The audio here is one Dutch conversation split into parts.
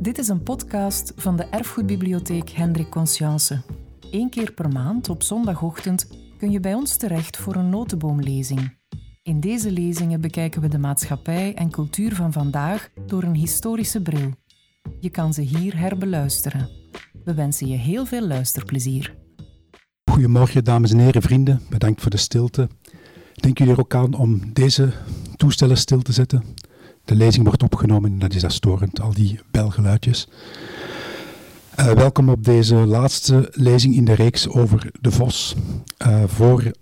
Dit is een podcast van de Erfgoedbibliotheek Hendrik Conscience. Eén keer per maand op zondagochtend kun je bij ons terecht voor een notenboomlezing. In deze lezingen bekijken we de maatschappij en cultuur van vandaag door een historische bril. Je kan ze hier herbeluisteren. We wensen je heel veel luisterplezier. Goedemorgen, dames en heren, vrienden. Bedankt voor de stilte. Denken jullie er ook aan om deze toestellen stil te zetten? De lezing wordt opgenomen, dat is dat storend, al die belgeluidjes. Uh, welkom op deze laatste lezing in de reeks over de Vos. Uh, voor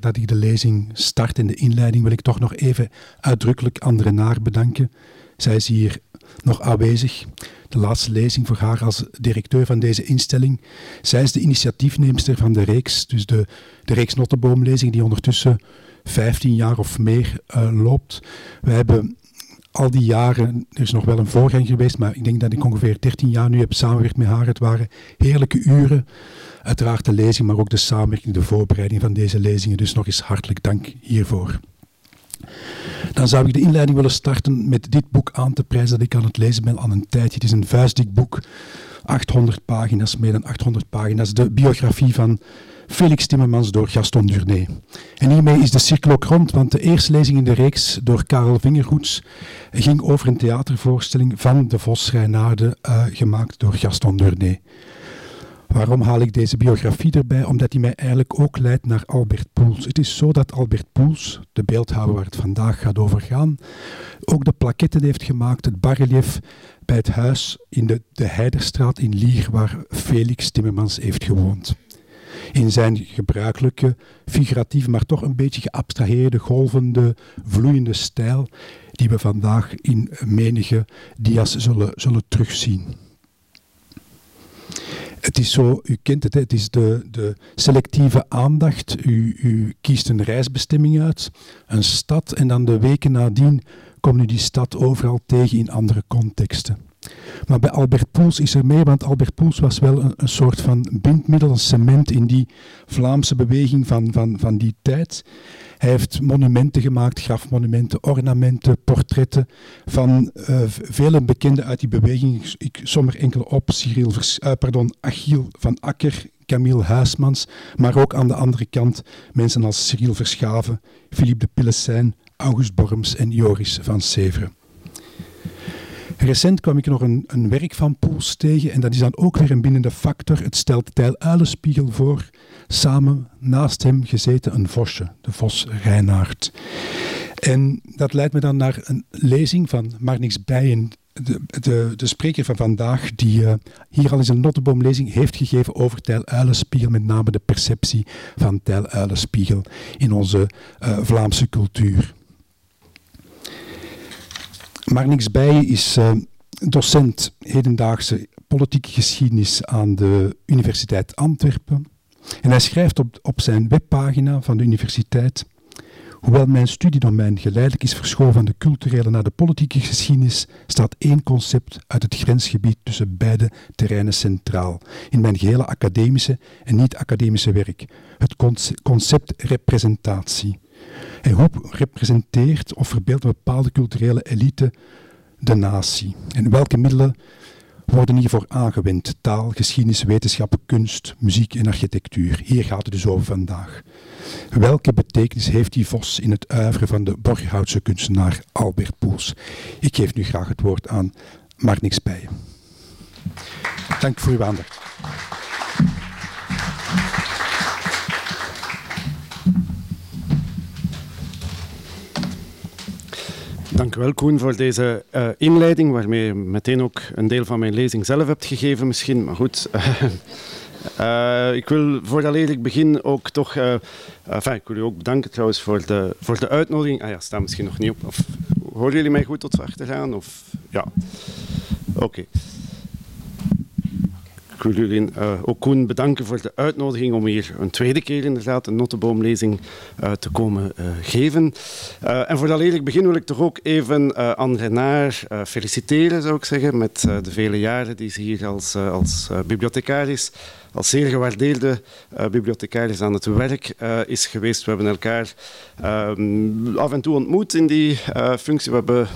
dat ik de lezing start in de inleiding, wil ik toch nog even uitdrukkelijk André Naar bedanken. Zij is hier nog aanwezig. De laatste lezing voor haar als directeur van deze instelling. Zij is de initiatiefneemster van de reeks, dus de, de reeks Notteboomlezing, die ondertussen 15 jaar of meer uh, loopt. Wij hebben al die jaren, er is nog wel een voorgang geweest, maar ik denk dat ik ongeveer 13 jaar nu heb samengewerkt met haar. Het waren heerlijke uren. Uiteraard de lezing, maar ook de samenwerking, de voorbereiding van deze lezingen. Dus nog eens hartelijk dank hiervoor. Dan zou ik de inleiding willen starten met dit boek aan te prijzen dat ik aan het lezen ben al een tijdje. Het is een vuistdik boek, 800 pagina's, meer dan 800 pagina's. De biografie van Felix Timmermans door Gaston Durné. En hiermee is de cirkel ook rond, want de eerste lezing in de reeks door Karel Vingerhoets ging over een theatervoorstelling van de Vos Reinaarde, uh, gemaakt door Gaston Durné. Waarom haal ik deze biografie erbij? Omdat hij mij eigenlijk ook leidt naar Albert Poels. Het is zo dat Albert Poels, de beeldhouwer waar het vandaag gaat over gaan, ook de plaketten heeft gemaakt, het barrelief bij het huis in de, de Heiderstraat in Lier, waar Felix Timmermans heeft gewoond in zijn gebruikelijke, figuratieve, maar toch een beetje geabstraheerde, golvende, vloeiende stijl, die we vandaag in menige dia's zullen, zullen terugzien. Het is zo, u kent het, het is de, de selectieve aandacht. U, u kiest een reisbestemming uit, een stad, en dan de weken nadien komt u die stad overal tegen in andere contexten. Maar bij Albert Poels is er mee, want Albert Poels was wel een, een soort van bindmiddel, een cement in die Vlaamse beweging van, van, van die tijd. Hij heeft monumenten gemaakt, grafmonumenten, ornamenten, portretten van uh, vele bekenden uit die beweging. Ik som er enkele op, Cyril Vers, uh, pardon, Achille van Akker, Camille Huismans, maar ook aan de andere kant mensen als Cyril Verschaven, Philippe de Pillesijn, August Borms en Joris van Severen. Recent kwam ik nog een, een werk van Poels tegen en dat is dan ook weer een bindende factor. Het stelt Tijl Uilenspiegel voor, samen naast hem gezeten een vosje, de vos Reinaard. En dat leidt me dan naar een lezing van Marnix Bijen, de, de, de, spreker van vandaag, die uh, hier al eens een notenboomlezing heeft gegeven over Tijl Uilenspiegel, met name de perceptie van Tijl Uilenspiegel in onze uh, Vlaamse cultuur. Maar niks bij is uh, docent hedendaagse politieke geschiedenis aan de Universiteit Antwerpen. En hij schrijft op, op zijn webpagina van de universiteit. Hoewel mijn studiedomein geleidelijk is verschoven van de culturele naar de politieke geschiedenis, staat één concept uit het grensgebied tussen beide terreinen centraal in mijn gehele academische en niet-academische werk: het concept representatie. Hoe representeert of verbeeldt een bepaalde culturele elite de natie? En welke middelen worden hiervoor aangewend? Taal, geschiedenis, wetenschap, kunst, muziek en architectuur. Hier gaat het dus over vandaag. Welke betekenis heeft die vos in het uiveren van de Borghoutse kunstenaar Albert Poels? Ik geef nu graag het woord aan Marnix Bijen. Dank voor uw aandacht. Dank u wel, Koen, voor deze uh, inleiding, waarmee je meteen ook een deel van mijn lezing zelf hebt gegeven misschien. Maar goed, uh, ik wil voordat ik begin ook toch... Uh, ik wil u ook bedanken trouwens voor de, voor de uitnodiging. Ah ja, staat misschien nog niet op. Of, horen jullie mij goed tot achter gaan? Of, ja, oké. Ik wil jullie ook Koen bedanken voor de uitnodiging om hier een tweede keer inderdaad een notenboomlezing te komen geven. en voordat ik begin wil ik toch ook even André Naar feliciteren, zou ik zeggen, met de vele jaren die ze hier als, als bibliothecaris als zeer gewaardeerde uh, bibliothecaris aan het werk uh, is geweest. We hebben elkaar uh, af en toe ontmoet in die uh, functie. We hebben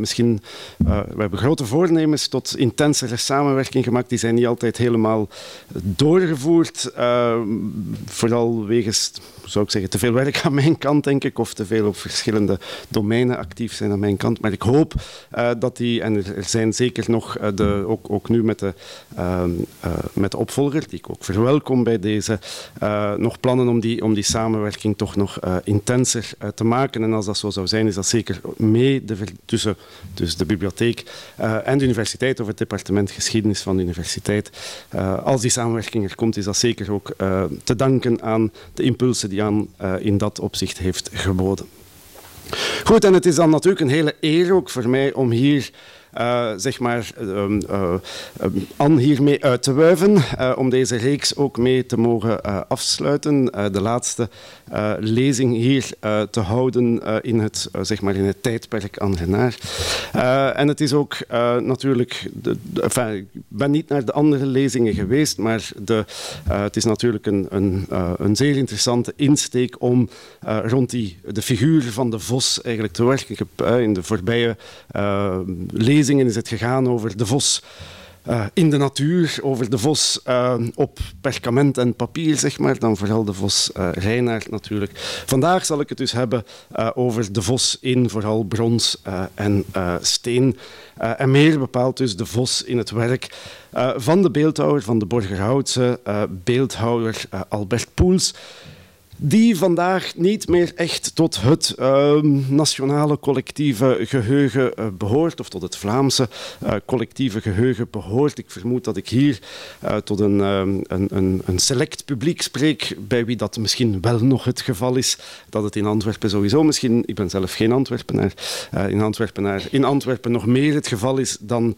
misschien we hebben grote voornemens tot intensere samenwerking gemaakt. Die zijn niet altijd helemaal doorgevoerd. vooral wegens, zou ik zeggen, te veel werk aan mijn kant, denk ik. Of te veel op verschillende domeinen actief zijn aan mijn kant. Maar ik hoop dat die, en er zijn zeker nog, de, ook, ook nu met de, ehm, met de opvolger, die ik ook verwelkom bij deze, nog plannen om die, om die samenwerking toch nog intenser te maken. En als dat zo zou zijn, is dat zeker mee de, tussen dus de bibliotheek en de universiteit of het departement geschiedenis van de universiteit. als die samenwerking er komt, is dat zeker ook te danken aan de impulsen die aan in dat opzicht heeft geboden. Goed, en het is dan natuurlijk een hele eer ook voor mij om hier uh, zeg maar, um, uh, um, Anne hiermee uit te wuiven, uh, om deze reeks ook mee te mogen afsluiten. de laatste lezing hier te houden in, het, zeg maar in het tijdperk Renaar. en het is ook natuurlijk, de, ik ben niet naar de andere lezingen geweest, maar de, het is natuurlijk een, een, een zeer interessante insteek om rond die, de figuur van de vos eigenlijk te werken. Ik heb in de voorbije lezingen lezingen is het gegaan over de vos uh, in de natuur, over de vos uh, op perkament en papier, zeg maar. Dan vooral de vos uh, Reinaard natuurlijk. Vandaag zal ik het dus hebben over de vos in vooral brons en steen. en meer bepaald dus de vos in het werk van de beeldhouwer, van de Borgerhoutse beeldhouwer Albert Poels die vandaag niet meer echt tot het uh, nationale collectieve geheugen uh, behoort, of tot het Vlaamse uh, collectieve geheugen behoort. Ik vermoed dat ik hier eh, tot een, ehm, een, een, een, select publiek spreek, bij wie dat misschien wel nog het geval is, dat het in Antwerpen sowieso misschien, ik ben zelf geen Antwerpenaar, in, in Antwerpen nog meer het geval is dan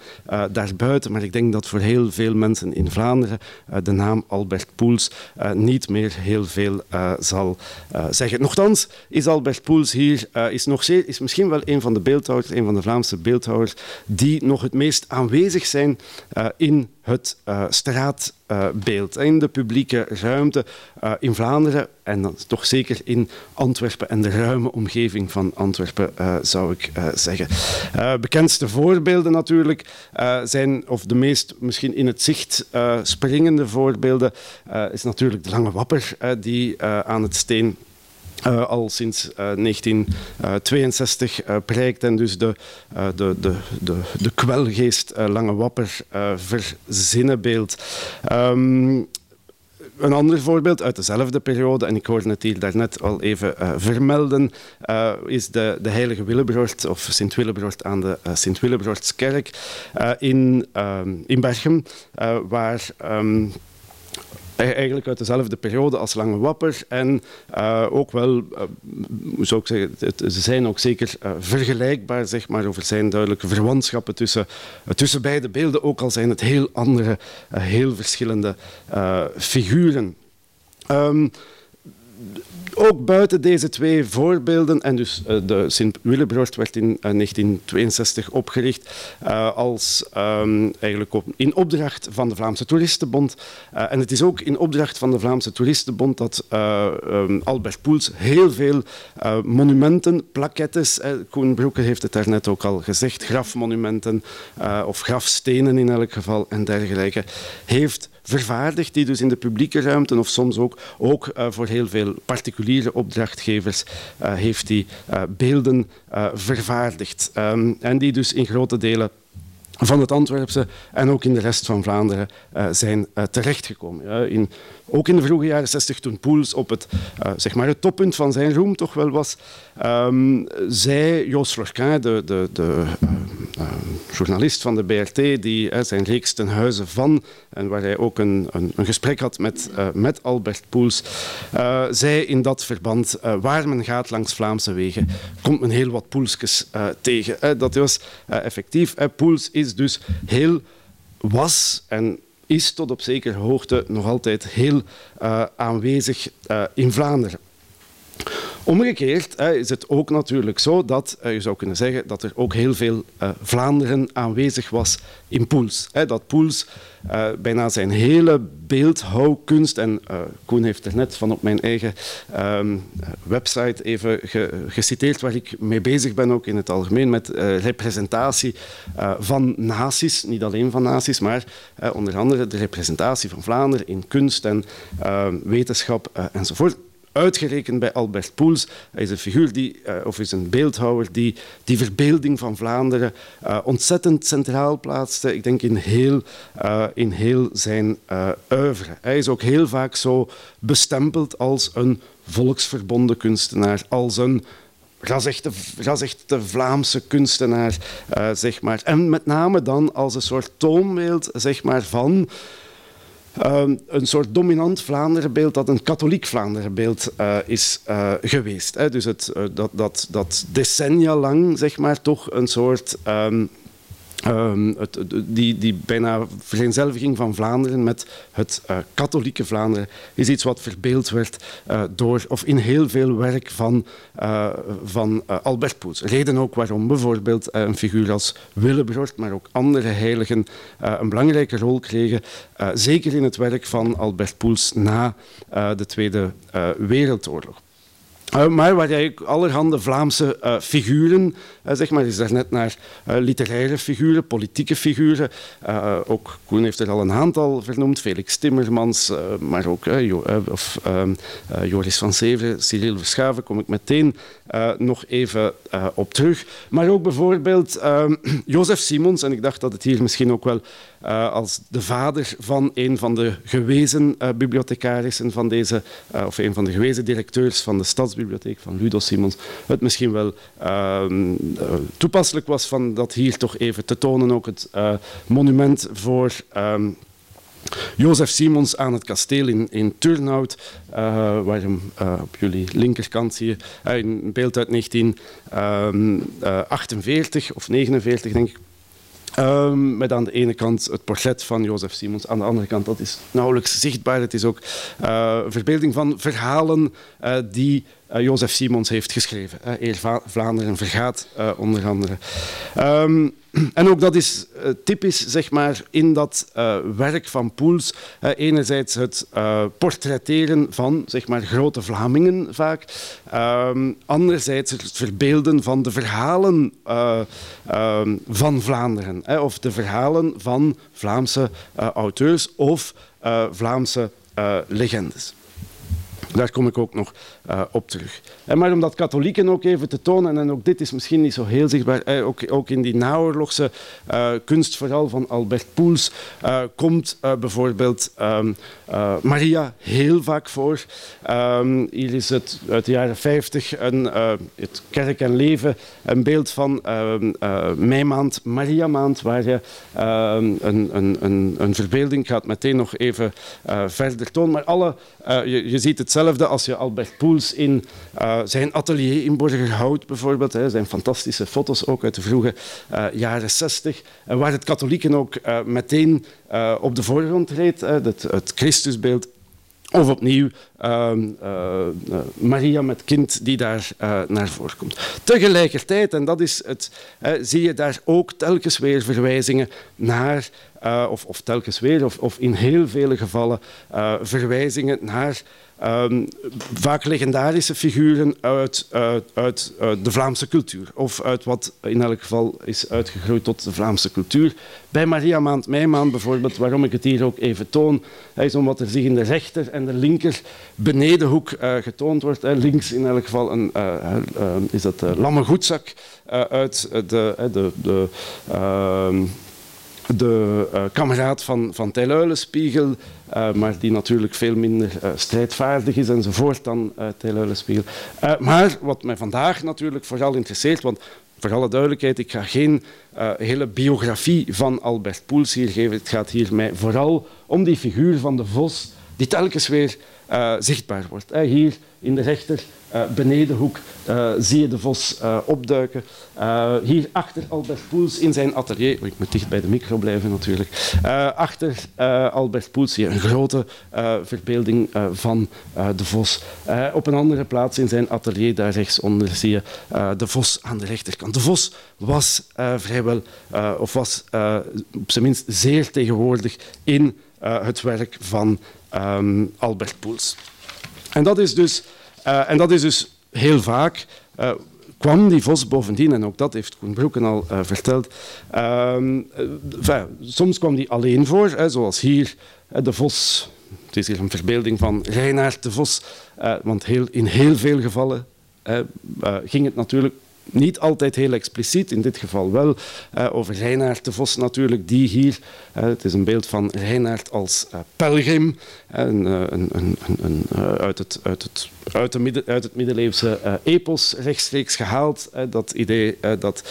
daarbuiten, maar ik denk dat voor heel veel mensen in Vlaanderen de naam Albert Poels niet meer heel veel zal uh, zeggen. Nochtans is Albert Poels hier uh, is nog is misschien wel een van de beeldhouwers, een van de Vlaamse beeldhouwers, die nog het meest aanwezig zijn uh, in het straatbeeld, in de publieke ruimte in Vlaanderen en dan toch zeker in Antwerpen en de ruime omgeving van Antwerpen, zou ik zeggen. bekendste voorbeelden natuurlijk zijn, of de meest misschien in het zicht springende voorbeelden, is natuurlijk de Lange Wapper die aan het steen uh, al sinds uh, 1962 uh, prijkt en dus de, de, de, de, de kwelgeest Lange Wapper verzinnenbeeld. Um, een ander voorbeeld uit dezelfde periode, en ik hoorde het hier daarnet al even vermelden, is de, de heilige Willebroort, of Sint-Willebroort aan de uh, Sint-Willebroortskerk in, in Berchem, waar... Um, eigenlijk uit dezelfde periode als Lange Wapper. En uh, ook wel, uh, zou ik zeggen, ze zijn ook zeker vergelijkbaar, zeg maar, over zijn duidelijke verwantschappen tussen, tussen beide beelden, ook al zijn het heel andere, heel verschillende figuren. Um, ook buiten deze twee voorbeelden, en dus uh, de Sint-Willebroort werd in uh, eh, 1962 opgericht uh, als um, eigenlijk op, in opdracht van de Vlaamse Toeristenbond. en het is ook in opdracht van de Vlaamse Toeristenbond dat um, Albert Poels heel veel monumenten, plaquettes, Koen Broeke heeft het daarnet ook al gezegd, grafmonumenten of grafstenen in elk geval en dergelijke, heeft vervaardigd, die dus in de publieke ruimte of soms ook, ook uh, voor heel veel particuliere opdrachtgevers uh, heeft die uh, beelden vervaardigd. Um, en die dus in grote delen van het Antwerpse en ook in de rest van Vlaanderen zijn terechtgekomen. In ook in de vroege jaren 60, toen Poels op het, uh, zeg maar het toppunt van zijn roem toch wel was, um, zei Joost Florquin, de, de, de uh, uh, journalist van de BRT, die zijn reeks ten huize van, en waar hij ook een, een, een gesprek had met, met Albert Poels, zei in dat verband, waar men gaat langs Vlaamse wegen, komt men heel wat Poelskes tegen. dat was effectief. Poels is dus heel was en is tot op zekere hoogte nog altijd heel aanwezig in Vlaanderen. Omgekeerd is het ook natuurlijk zo dat je zou kunnen zeggen dat er ook heel veel Vlaanderen aanwezig was in Poels. dat Poels uh, bijna zijn hele beeldhouwkunst, en uh, Koen heeft er net van op mijn eigen um, website even ge geciteerd, waar ik mee bezig ben, ook in het algemeen, met representatie van naties, niet alleen van naties, maar onder andere de representatie van Vlaanderen in kunst en ehm, wetenschap enzovoort uitgerekend bij Albert Poels. Hij is een figuur die, uh, of is een beeldhouwer die die verbeelding van Vlaanderen uh, ontzettend centraal plaatste. Ik denk in heel, uh, in heel zijn oeuvre. Hij is ook heel vaak zo bestempeld als een volksverbonden kunstenaar, als een rasechte, rasechte Vlaamse kunstenaar, zeg maar. En met name dan als een soort toonbeeld zeg maar, van Ehm, een soort dominant Vlaanderenbeeld dat een katholiek Vlaanderenbeeld uh, is uh, geweest. Hè. Dus het, uh, dat, dat, dat decennia lang zeg maar, toch een soort um, Het, die, bijna vereenzelviging van Vlaanderen met het uh, katholieke Vlaanderen is iets wat verbeeld werd uh, door, of in heel veel werk van, uh, van Albert Poets. Reden ook waarom bijvoorbeeld een figuur als Willebrord, maar ook andere heiligen een belangrijke rol kregen, zeker in het werk van Albert Poels na de Tweede Wereldoorlog. Uh, maar waar jij allerhande Vlaamse uh, figuren, uh, zeg maar, is daar net naar literaire figuren, politieke figuren. ook Koen heeft er al een aantal vernoemd, Felix Timmermans, maar ook of, ehm, Joris van Severen, Cyril Verschaven, kom ik meteen nog even op terug. Maar ook bijvoorbeeld ehm, Jozef Simons, en ik dacht dat het hier misschien ook wel uh, als de vader van een van de gewezen uh, bibliothecarissen van deze, uh, of een van de gewezen directeurs van de Stadsbibliotheek van Ludo Simons, het misschien wel ehm, toepasselijk was van dat hier toch even te tonen, ook het monument voor um, Jozef Simons aan het kasteel in, in Turnhout, uh, waar hem op jullie linkerkant zie je, een beeld uit 1948 of 49 denk ik. Um, met aan de ene kant het portret van Jozef Simons, aan de andere kant, dat is nauwelijks zichtbaar. Het is ook uh, verbeelding van verhalen uh, die Jozef Simons heeft geschreven. Eer Vlaanderen vergaat, onder andere. Um, en ook dat is uh, typisch zeg maar, in dat werk van Poels. Enerzijds het portretteren van zeg maar, grote Vlamingen vaak. Ehm, anderzijds het verbeelden van de verhalen ehm, van Vlaanderen. of de verhalen van Vlaamse auteurs of Vlaamse legendes. Daar kom ik ook nog uh, op terug. En maar om dat katholieken ook even te tonen, en ook dit is misschien niet zo heel zichtbaar, eh, ook, ook, in die naoorlogse uh, kunst, vooral van Albert Poels, komt bijvoorbeeld um, Maria heel vaak voor. Um, hier is het uit de jaren 50 een, het Kerk en Leven, een beeld van um, meimaand, Maria-maand, waar je een, een, een, een, verbeelding gaat meteen nog even verder tonen. Maar alle, je, je ziet hetzelfde als je Albert Poels in uh, zijn atelier in Borgerhout bijvoorbeeld. Hè, zijn fantastische foto's ook uit de vroege uh, jaren 60. Uh, waar het katholieken ook meteen op de voorgrond treedt. Het, het Christusbeeld of opnieuw uh, Maria met kind die daar uh, naar voren komt. Tegelijkertijd, en dat is het, zie je daar ook telkens weer verwijzingen naar, of, of, telkens weer, of, of in heel vele gevallen verwijzingen naar Um, vaak legendarische figuren uit, uit, de Vlaamse cultuur. Of uit wat in elk geval is uitgegroeid tot de Vlaamse cultuur. Bij Maria Maand Meijmaan bijvoorbeeld, waarom ik het hier ook even toon, is omdat er zich in de rechter en de linker benedenhoek uh, getoond wordt. Links in elk geval een, uh, uh, is dat de lamme goedzak uit de, de, de ehm, de uh, kameraad van, van Tijluilenspiegel, uh, maar die natuurlijk veel minder uh, strijdvaardig is enzovoort dan uh, Tijluilenspiegel. maar wat mij vandaag natuurlijk vooral interesseert, want voor alle duidelijkheid, ik ga geen hele biografie van Albert Poels hier geven. Het gaat hier mij vooral om die figuur van de vos die telkens weer zichtbaar wordt. hier in de rechter uh, benedenhoek zie je de vos opduiken. hier achter Albert Poels in zijn atelier, oh, ik moet dicht bij de micro blijven natuurlijk, achter Albert Poels zie je een grote verbeelding van de vos. op een andere plaats in zijn atelier, daar rechtsonder, zie je de vos aan de rechterkant. De vos was vrijwel, of was op zijn minst zeer tegenwoordig in het werk van um, Albert Poels. En dat is dus uh, en dat is dus heel vaak. Uh, kwam die vos bovendien, en ook dat heeft Koen Broeken al uh, verteld, enfin, soms kwam die alleen voor, hè, zoals hier de vos. Het is hier een verbeelding van Reinaard de Vos, want heel, in heel veel gevallen ging het natuurlijk niet altijd heel expliciet, in dit geval wel, uh, over Reinaard de Vos natuurlijk, die hier, uh, het is een beeld van Reinaard als uh, pelgrim, een, een, een, uit, het, uit, het, uit, uit het middeleeuwse epos rechtstreeks gehaald, dat idee dat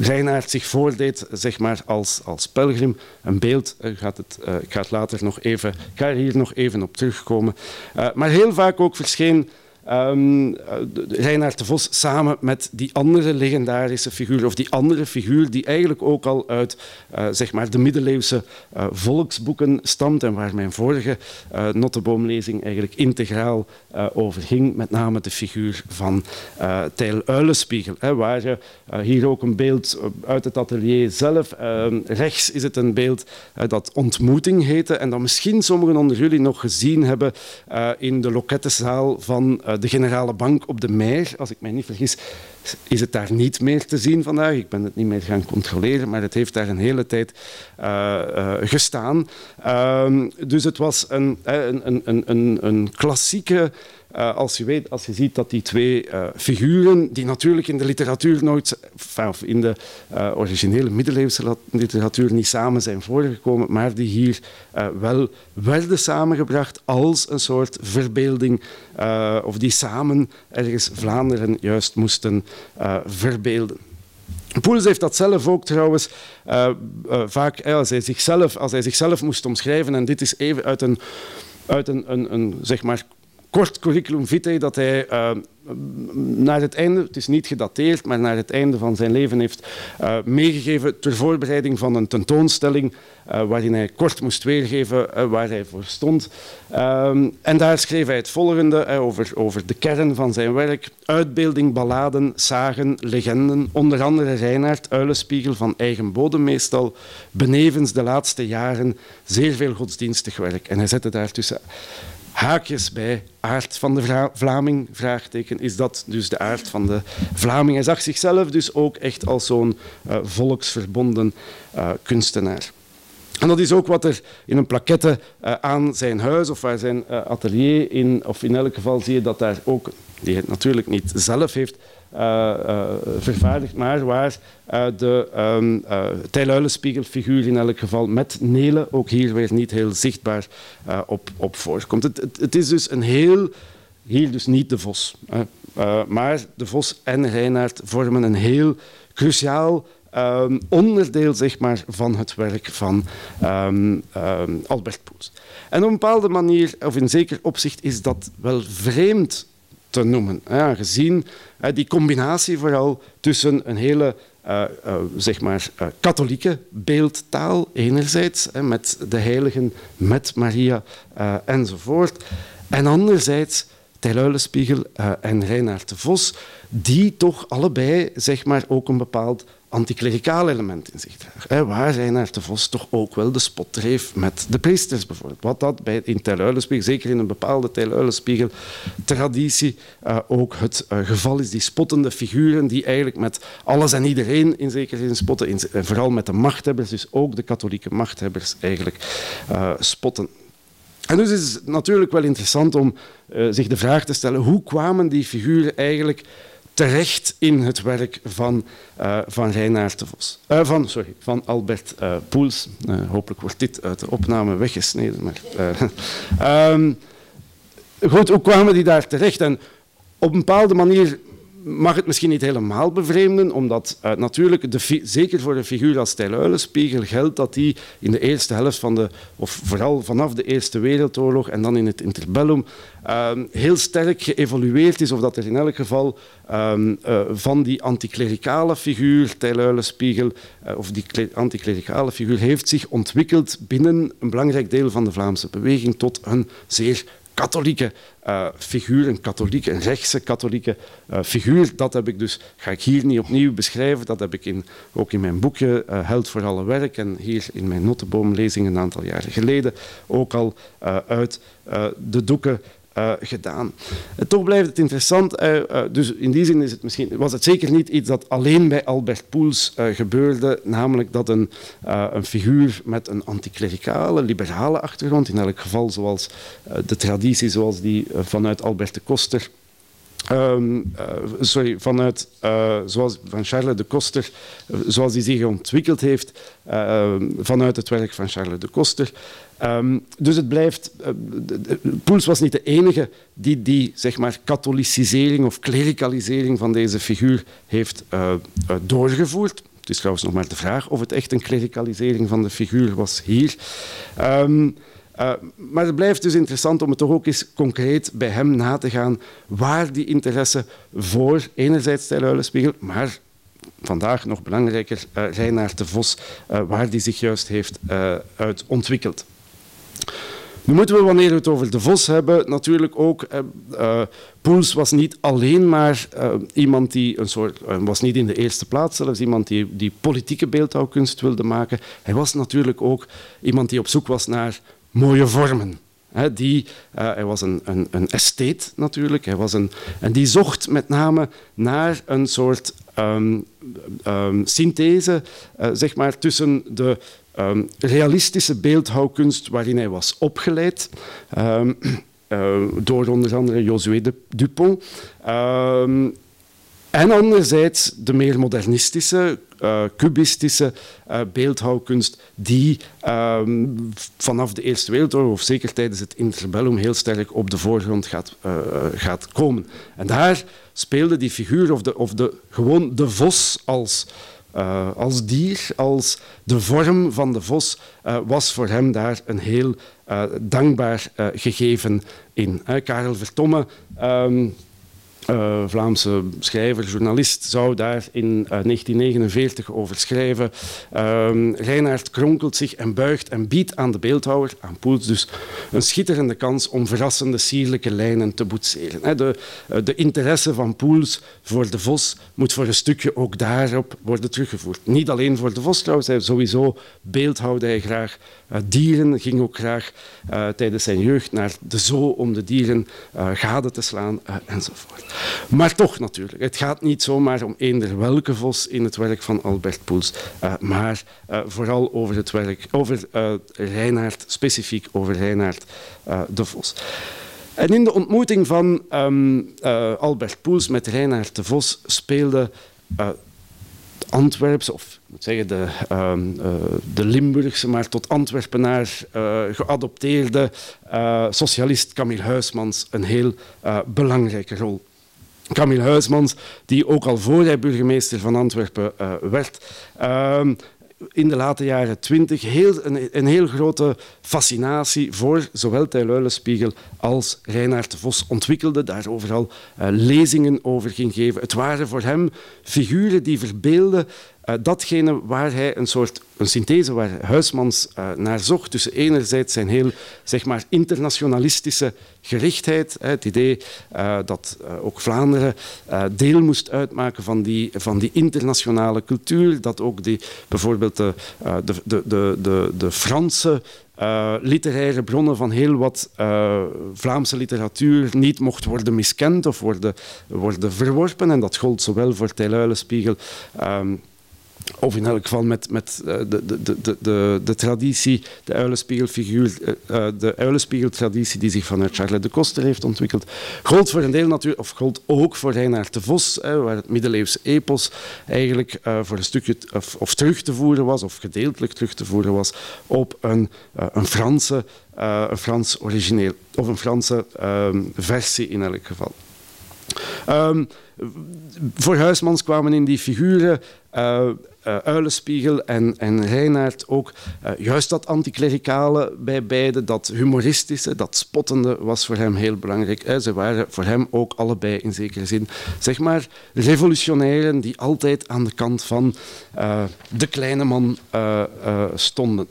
Reinaard zich voordeed zeg maar, als, als pelgrim. Een beeld, gaat het, ik ga later nog even, ga er hier nog even op terugkomen. maar heel vaak ook verscheen Um, Reinhard de Vos samen met die andere legendarische figuur, of die andere figuur die eigenlijk ook al uit uh, zeg maar de middeleeuwse uh, volksboeken stamt en waar mijn vorige uh, Notteboomlezing eigenlijk integraal over ging, met name de figuur van Tijl Uilenspiegel, hè, waar je hier ook een beeld uit het atelier zelf, ehm, rechts is het een beeld dat Ontmoeting heette en dat misschien sommigen onder jullie nog gezien hebben in de lokettenzaal van de Generale Bank op de Meer, als ik mij niet vergis, is het daar niet meer te zien vandaag. Ik ben het niet meer gaan controleren, maar het heeft daar een hele tijd uh, uh, gestaan. Uh, dus het was een, een, een, een klassieke uh, als, je weet, als je ziet dat die twee uh, figuren, die natuurlijk in de literatuur nooit, of in de uh, originele middeleeuwse literatuur niet samen zijn voorgekomen, maar die hier wel werden samengebracht als een soort verbeelding, of die samen ergens Vlaanderen juist moesten verbeelden. Poels heeft dat zelf ook trouwens vaak, als hij, zichzelf, als hij zichzelf moest omschrijven, en dit is even uit een, uit een, een zeg maar, kort curriculum vitae dat hij uh, naar het einde, het is niet gedateerd, maar naar het einde van zijn leven heeft uh, meegegeven ter voorbereiding van een tentoonstelling uh, waarin hij kort moest weergeven waar hij voor stond. Um, en daar schreef hij het volgende over, over de kern van zijn werk. Uitbeelding, balladen, zagen, legenden, onder andere Reinaard, Uilenspiegel van eigen bodem meestal, benevens de laatste jaren zeer veel godsdienstig werk. En hij zette daartussen haakjes bij aard van de Vlaming, vraagteken. Is dat dus de aard van de Vlaming? Hij zag zichzelf dus ook echt als zo'n uh, volksverbonden uh, kunstenaar. En dat is ook wat er in een plaquette uh, aan zijn huis of waar zijn atelier in, of in elk geval zie je dat daar ook, die het natuurlijk niet zelf heeft, vervaardigd, maar waar uh, de um, in elk geval met Nelen ook hier weer niet heel zichtbaar op, voorkomt. Het, het, het, is dus een heel, hier dus niet de Vos, maar de Vos en Reinaard vormen een heel cruciaal um, onderdeel zeg maar, van het werk van um, Albert Poes. En op een bepaalde manier, of in zeker opzicht, is dat wel vreemd te noemen. Aangezien die combinatie vooral tussen een hele uh, uh, zeg maar, katholieke beeldtaal enerzijds, met de heiligen, met Maria enzovoort, en anderzijds Tijluilenspiegel en Reinaard de Vos, die toch allebei zeg maar, ook een bepaald anticlericaal element in zich dragen. Waar Reinhard de Vos toch ook wel de spot dreef met de priesters bijvoorbeeld. Wat dat bij, in Teluilenspiegel, zeker in een bepaalde Teluilenspiegel traditie uh, ook het uh, geval is. Die spottende figuren die eigenlijk met alles en iedereen in zekere zin spotten. En vooral met de machthebbers, dus ook de katholieke machthebbers eigenlijk uh, spotten. En dus is het natuurlijk wel interessant om zich de vraag te stellen, hoe kwamen die figuren eigenlijk terecht in het werk van, uh, van de. Uh, van, sorry, van Albert uh, Poels. hopelijk wordt dit uit de opname weggesneden. Maar, um, goed, hoe kwamen die daar terecht? En op een bepaalde manier mag het misschien niet helemaal bevreemden, omdat uh, natuurlijk, de, zeker voor een figuur als Uilenspiegel geldt dat hij in de eerste helft van de, of vooral vanaf de Eerste Wereldoorlog en dan in het interbellum, uh, heel sterk geëvolueerd is, of dat er in elk geval um, uh, van die anticlericale figuur, Uilenspiegel, of die anticlericale figuur, heeft zich ontwikkeld binnen een belangrijk deel van de Vlaamse beweging tot een zeer katholieke uh, figuur, een katholieke, een rechtse katholieke uh, figuur. Dat heb ik dus, ga ik hier niet opnieuw beschrijven, dat heb ik in, ook in mijn boekje uh, Held voor alle werk en hier in mijn notenboomlezing een aantal jaren geleden ook al uit de doeken uh, gedaan. Toch blijft het interessant. Uh, uh, dus in die zin is het misschien, was het zeker niet iets dat alleen bij Albert Poels gebeurde, namelijk dat een, een figuur met een anticlericale, liberale achtergrond, in elk geval zoals de traditie zoals die vanuit Albert de Koster Um, uh, sorry, vanuit, uh, zoals van Charles de Koster, uh, zoals die zich ontwikkeld heeft vanuit het werk van Charles de Koster, Um, dus het blijft. Poels was niet de enige die die zeg maar, katholicisering of klericalisering van deze figuur heeft doorgevoerd. Het is trouwens nog maar de vraag of het echt een klericalisering van de figuur was hier. Um, maar het blijft dus interessant om het toch ook eens concreet bij hem na te gaan waar die interesse voor enerzijds Stijl maar vandaag nog belangrijker uh, Reinaard de Vos, uh, waar die zich juist heeft uit ontwikkeld. Nu moeten we, wanneer we het over de Vos hebben, natuurlijk ook... Uh, Poels was niet alleen maar iemand die een soort... Was niet in de eerste plaats zelfs iemand die, die politieke beeldhouwkunst wilde maken. Hij was natuurlijk ook iemand die op zoek was naar mooie vormen. Die, uh, hij was een, een, een natuurlijk. Hij was een, en die zocht met name naar een soort um, um, synthese uh, zeg maar, tussen de um, realistische beeldhouwkunst waarin hij was opgeleid. Uh, door onder andere Josué Dupont. En anderzijds de meer modernistische, uh, cubistische uh, beeldhouwkunst die uh, vanaf de Eerste Wereldoorlog, of zeker tijdens het interbellum, heel sterk op de voorgrond gaat, uh, gaat komen. En daar speelde die figuur, of, de, of de, gewoon de vos als als dier, als de vorm van de vos, was voor hem daar een heel dankbaar gegeven in. Karel Vertomme um, uh, Vlaamse schrijver, journalist, zou daar in uh, 1949 over schrijven. Reinaard kronkelt zich en buigt en biedt aan de beeldhouwer, aan Poels dus, een schitterende kans om verrassende, sierlijke lijnen te boetseren. De, uh, de interesse van Poels voor de vos moet voor een stukje ook daarop worden teruggevoerd. Niet alleen voor de vos trouwens, hij sowieso beeldhouwde hij graag dieren, ging ook graag tijdens zijn jeugd naar de zoo om de dieren gade te slaan enzovoort. Maar toch natuurlijk, het gaat niet zomaar om eender welke vos in het werk van Albert Poels, maar vooral over het werk, over Reinaard, specifiek over Reinaard de Vos. En in de ontmoeting van um, Albert Poels met Reinaard de Vos speelde Antwerpse, of moet zeggen de, uh, uh, de Limburgse, maar tot Antwerpenaar uh, geadopteerde uh, socialist Camille Huismans een heel uh, belangrijke rol. Camille Huismans, die ook al voor hij burgemeester van Antwerpen uh, werd, ehm, in de late jaren twintig heel, een, een, heel grote fascinatie voor zowel Tijl als Reinaard de Vos ontwikkelde, daar overal uh, lezingen over ging geven. Het waren voor hem figuren die verbeelden uh, datgene waar hij een soort een synthese waar Huismans uh, naar zocht. Tussen enerzijds zijn heel zeg maar, internationalistische gerichtheid, hè, het idee uh, dat ook Vlaanderen deel moest uitmaken van die, van die internationale cultuur, dat ook die, bijvoorbeeld de, de, de, de, de Franse literaire bronnen van heel wat Vlaamse literatuur niet mocht worden miskend of worden, worden verworpen. En dat gold zowel voor Tijluilenspiegel um, of in elk geval met, met uh, de, de, de, de, de traditie, de uilenspiegelfiguur, uh, de uilenspiegeltraditie die zich vanuit Charles de Koster heeft ontwikkeld, gold voor een deel natuurlijk, of gold ook voor Reinaard de Vos, hè, waar het middeleeuwse epos eigenlijk uh, voor een stukje of, of, terug te voeren was, of gedeeltelijk terug te voeren was, op een, een Franse, een Frans origineel, of een Franse versie in elk geval. Um, voor Huismans kwamen in die figuren uh, uh, Uilenspiegel en, en Reinaert ook uh, juist dat anticlericale bij beide, dat humoristische, dat spottende was voor hem heel belangrijk. Ze waren voor hem ook allebei in zekere zin, zeg maar, revolutionairen die altijd aan de kant van de kleine man stonden.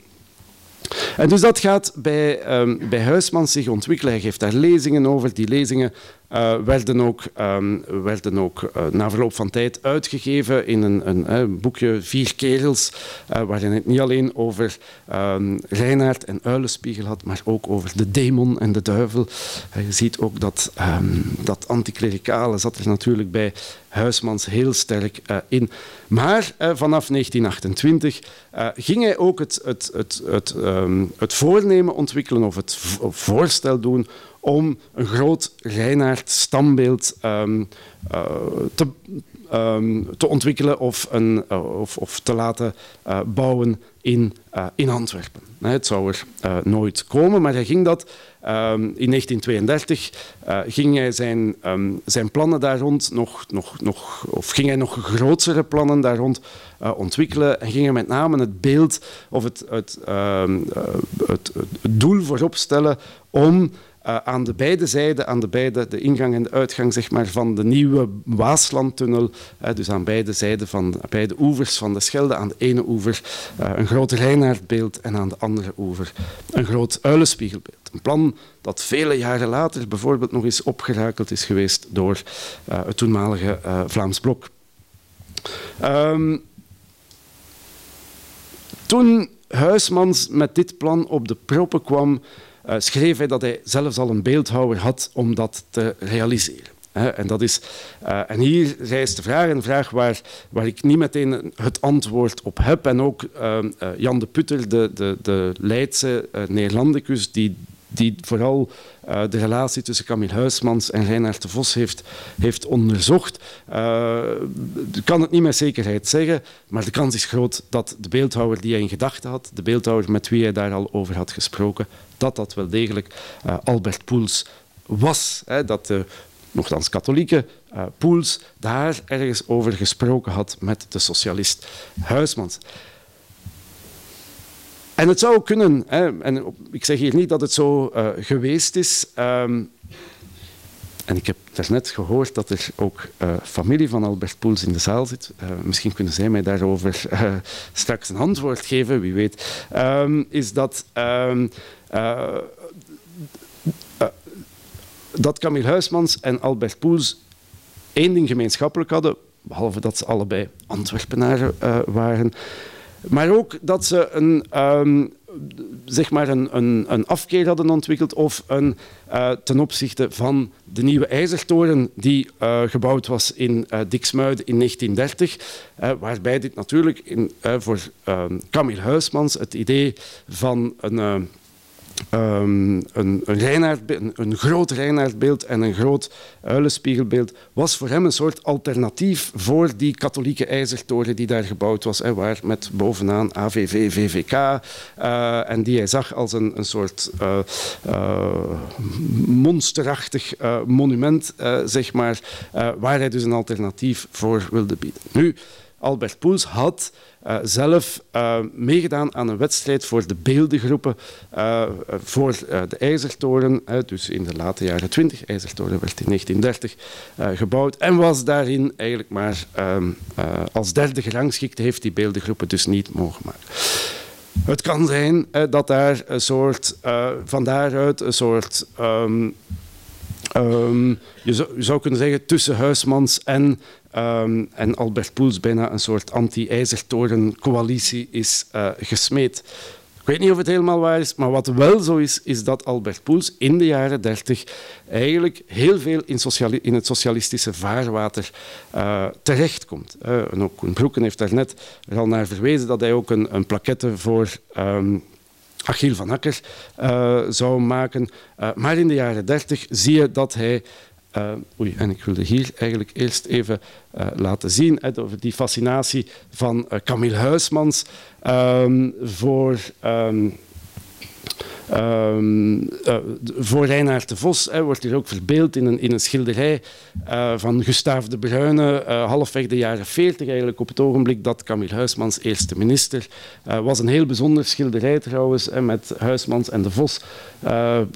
En dus dat gaat bij, um, bij Huismans zich ontwikkelen. Hij geeft daar lezingen over. Die lezingen uh, werden ook, um, werden ook uh, na verloop van tijd uitgegeven in een, een, boekje Vier Kerels, uh, waarin het niet alleen over um, Reinaard en Uilenspiegel had, maar ook over de demon en de duivel. je ziet ook dat, um, dat anticlericale zat er natuurlijk bij Huismans heel sterk in. Maar vanaf 1928 ging hij ook het, het, het, het, het voornemen ontwikkelen of het voorstel doen om een groot Reinaard stambeeld um, uh, te, um, te, ontwikkelen of, een, uh, of, of, te laten uh, bouwen in, in Antwerpen. Het zou er nooit komen, maar hij ging dat Um, in 1932 uh, ging hij zijn, zijn plannen daar rond nog, nog, nog, of ging hij nog grotere plannen daar rond ontwikkelen en ging hij met name het beeld of het, het, het, het doel voorop stellen om uh, aan de beide zijden, aan de, beide, de ingang en de uitgang zeg maar, van de nieuwe Waaslandtunnel, uh, dus aan beide zijden van beide oevers van de Schelde, aan de ene oever uh, een groot Reinaardbeeld en aan de andere oever een groot uilenspiegelbeeld. Een plan dat vele jaren later bijvoorbeeld nog eens opgerakeld is geweest door het toenmalige Vlaams Blok. Um, toen Huismans met dit plan op de proppen kwam, schreef hij dat hij zelfs al een beeldhouwer had om dat te realiseren. en, dat is, uh, en hier rijst de vraag, een vraag waar, waar ik niet meteen het antwoord op heb. En ook uh, Jan de Putter, de, de, de Leidse Neerlandicus, die, die vooral uh, de relatie tussen Camille Huismans en Reinhard de Vos heeft, heeft onderzocht. Uh, kan het niet met zekerheid zeggen, maar de kans is groot dat de beeldhouwer die hij in gedachten had, de beeldhouwer met wie hij daar al over had gesproken, dat dat wel degelijk uh, Albert Poels was. Hè, dat de nogthans katholieke Poels daar ergens over gesproken had met de socialist Huismans. En het zou kunnen, hè, en ik zeg hier niet dat het zo uh, geweest is. Um, en ik heb daarnet gehoord dat er ook uh, familie van Albert Poels in de zaal zit. Uh, misschien kunnen zij mij daarover straks een antwoord geven, wie weet. Um, is dat, um, dat Camille Huismans en Albert Poels één ding gemeenschappelijk hadden, behalve dat ze allebei Antwerpenaren waren. Maar ook dat ze een, um, zeg maar een, een, een, afkeer hadden ontwikkeld of een, uh, ten opzichte van de nieuwe ijzertoren die uh, gebouwd was in uh, in 1930. waarbij dit natuurlijk in, voor Camille Huismans het idee van een Um, een, een, groot Reinaardbeeld en een groot uilenspiegelbeeld was voor hem een soort alternatief voor die katholieke ijzertoren die daar gebouwd was, hè, waar met bovenaan AVV, VVK, uh, en die hij zag als een, een soort uh, monsterachtig monument, zeg maar, waar hij dus een alternatief voor wilde bieden. Nu, Albert Poels had uh, zelf uh, meegedaan aan een wedstrijd voor de beeldengroepen uh, voor de IJzertoren. dus in de late jaren 20. IJzertoren werd in 1930 gebouwd en was daarin eigenlijk maar ehm, als derde gerangschikt. Heeft die beeldengroepen dus niet mogen maken. Het kan zijn dat daar een soort, van daaruit een soort um, Um, je, zou, je, zou, kunnen zeggen tussen Huismans en, um, en Albert Poels bijna een soort anti-ijzertoren-coalitie is uh, gesmeed. Ik weet niet of het helemaal waar is, maar wat wel zo is, is dat Albert Poels in de jaren dertig eigenlijk heel veel in, in, het socialistische vaarwater uh, terechtkomt. Uh, en ook Broeken heeft daar net al naar verwezen dat hij ook een, een voor um, Achille van Akker zou maken. Maar in de jaren dertig zie je dat hij... Uh, oei, en ik wilde hier eigenlijk eerst even laten zien over die fascinatie van Camille Huismans um, voor... Um, ehm, voor Reinaard de Vos wordt hier ook verbeeld in een, in een schilderij van Gustave de Bruyne, halfweg de jaren 40 eigenlijk, op het ogenblik dat Camille Huismans eerste minister was. Een heel bijzonder schilderij trouwens, met Huismans en de Vos.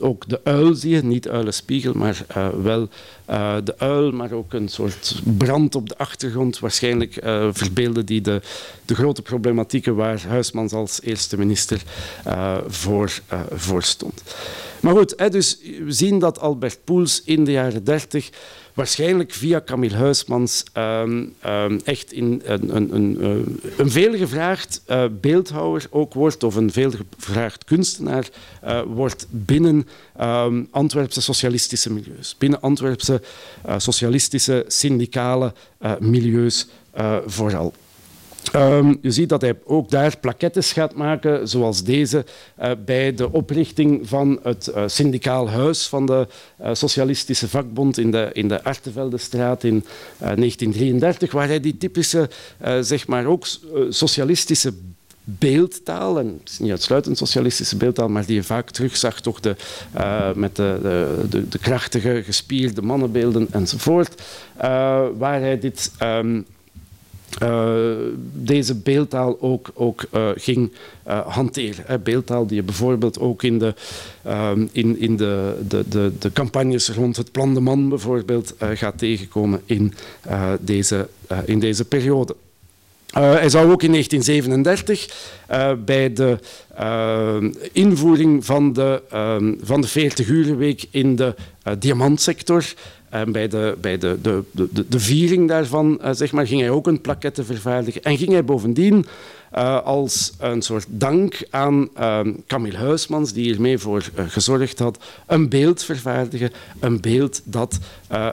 ook de uil zie je, niet uilenspiegel, maar wel uh, de uil, maar ook een soort brand op de achtergrond. Waarschijnlijk uh, verbeelden die de, de grote problematieken waar Huismans als eerste minister uh, voor, voor stond. Maar goed, hè, dus we zien dat Albert Poels in de jaren 30 waarschijnlijk via Camille Huismans um, um, echt in een, een, een, eh, een veelgevraagd uh, beeldhouwer ook wordt, of een veelgevraagd kunstenaar uh, wordt binnen um, Antwerpse socialistische milieus, binnen Antwerpse socialistische syndicale milieus vooral. Um, je ziet dat hij ook daar plakettes gaat maken, zoals deze, uh, bij de oprichting van het uh, syndicaal huis van de uh, Socialistische Vakbond in de, in de Arteveldestraat in 1933, waar hij die typische, zeg maar ook socialistische beeldtaal, en het is niet uitsluitend socialistische beeldtaal, maar die je vaak terugzag toch de, met de, de, de, krachtige, gespierde mannenbeelden enzovoort, waar hij dit... Uh, deze beeldtaal ook, ook uh, ging uh, hanteren. Hè. Beeldtaal die je bijvoorbeeld ook in de, in, in de, de, de, de, campagnes rond het Plan de Man bijvoorbeeld gaat tegenkomen in, deze, in deze periode. Hij zou ook in 1937 bij de invoering van de, van de 40-urenweek in de diamantsector en bij de, bij de, de, de, de viering daarvan zeg maar, ging hij ook een plaquette vervaardigen. En ging hij bovendien als een soort dank aan uh, Camille Huismans, die hiermee voor gezorgd had, een beeld vervaardigen. Een beeld dat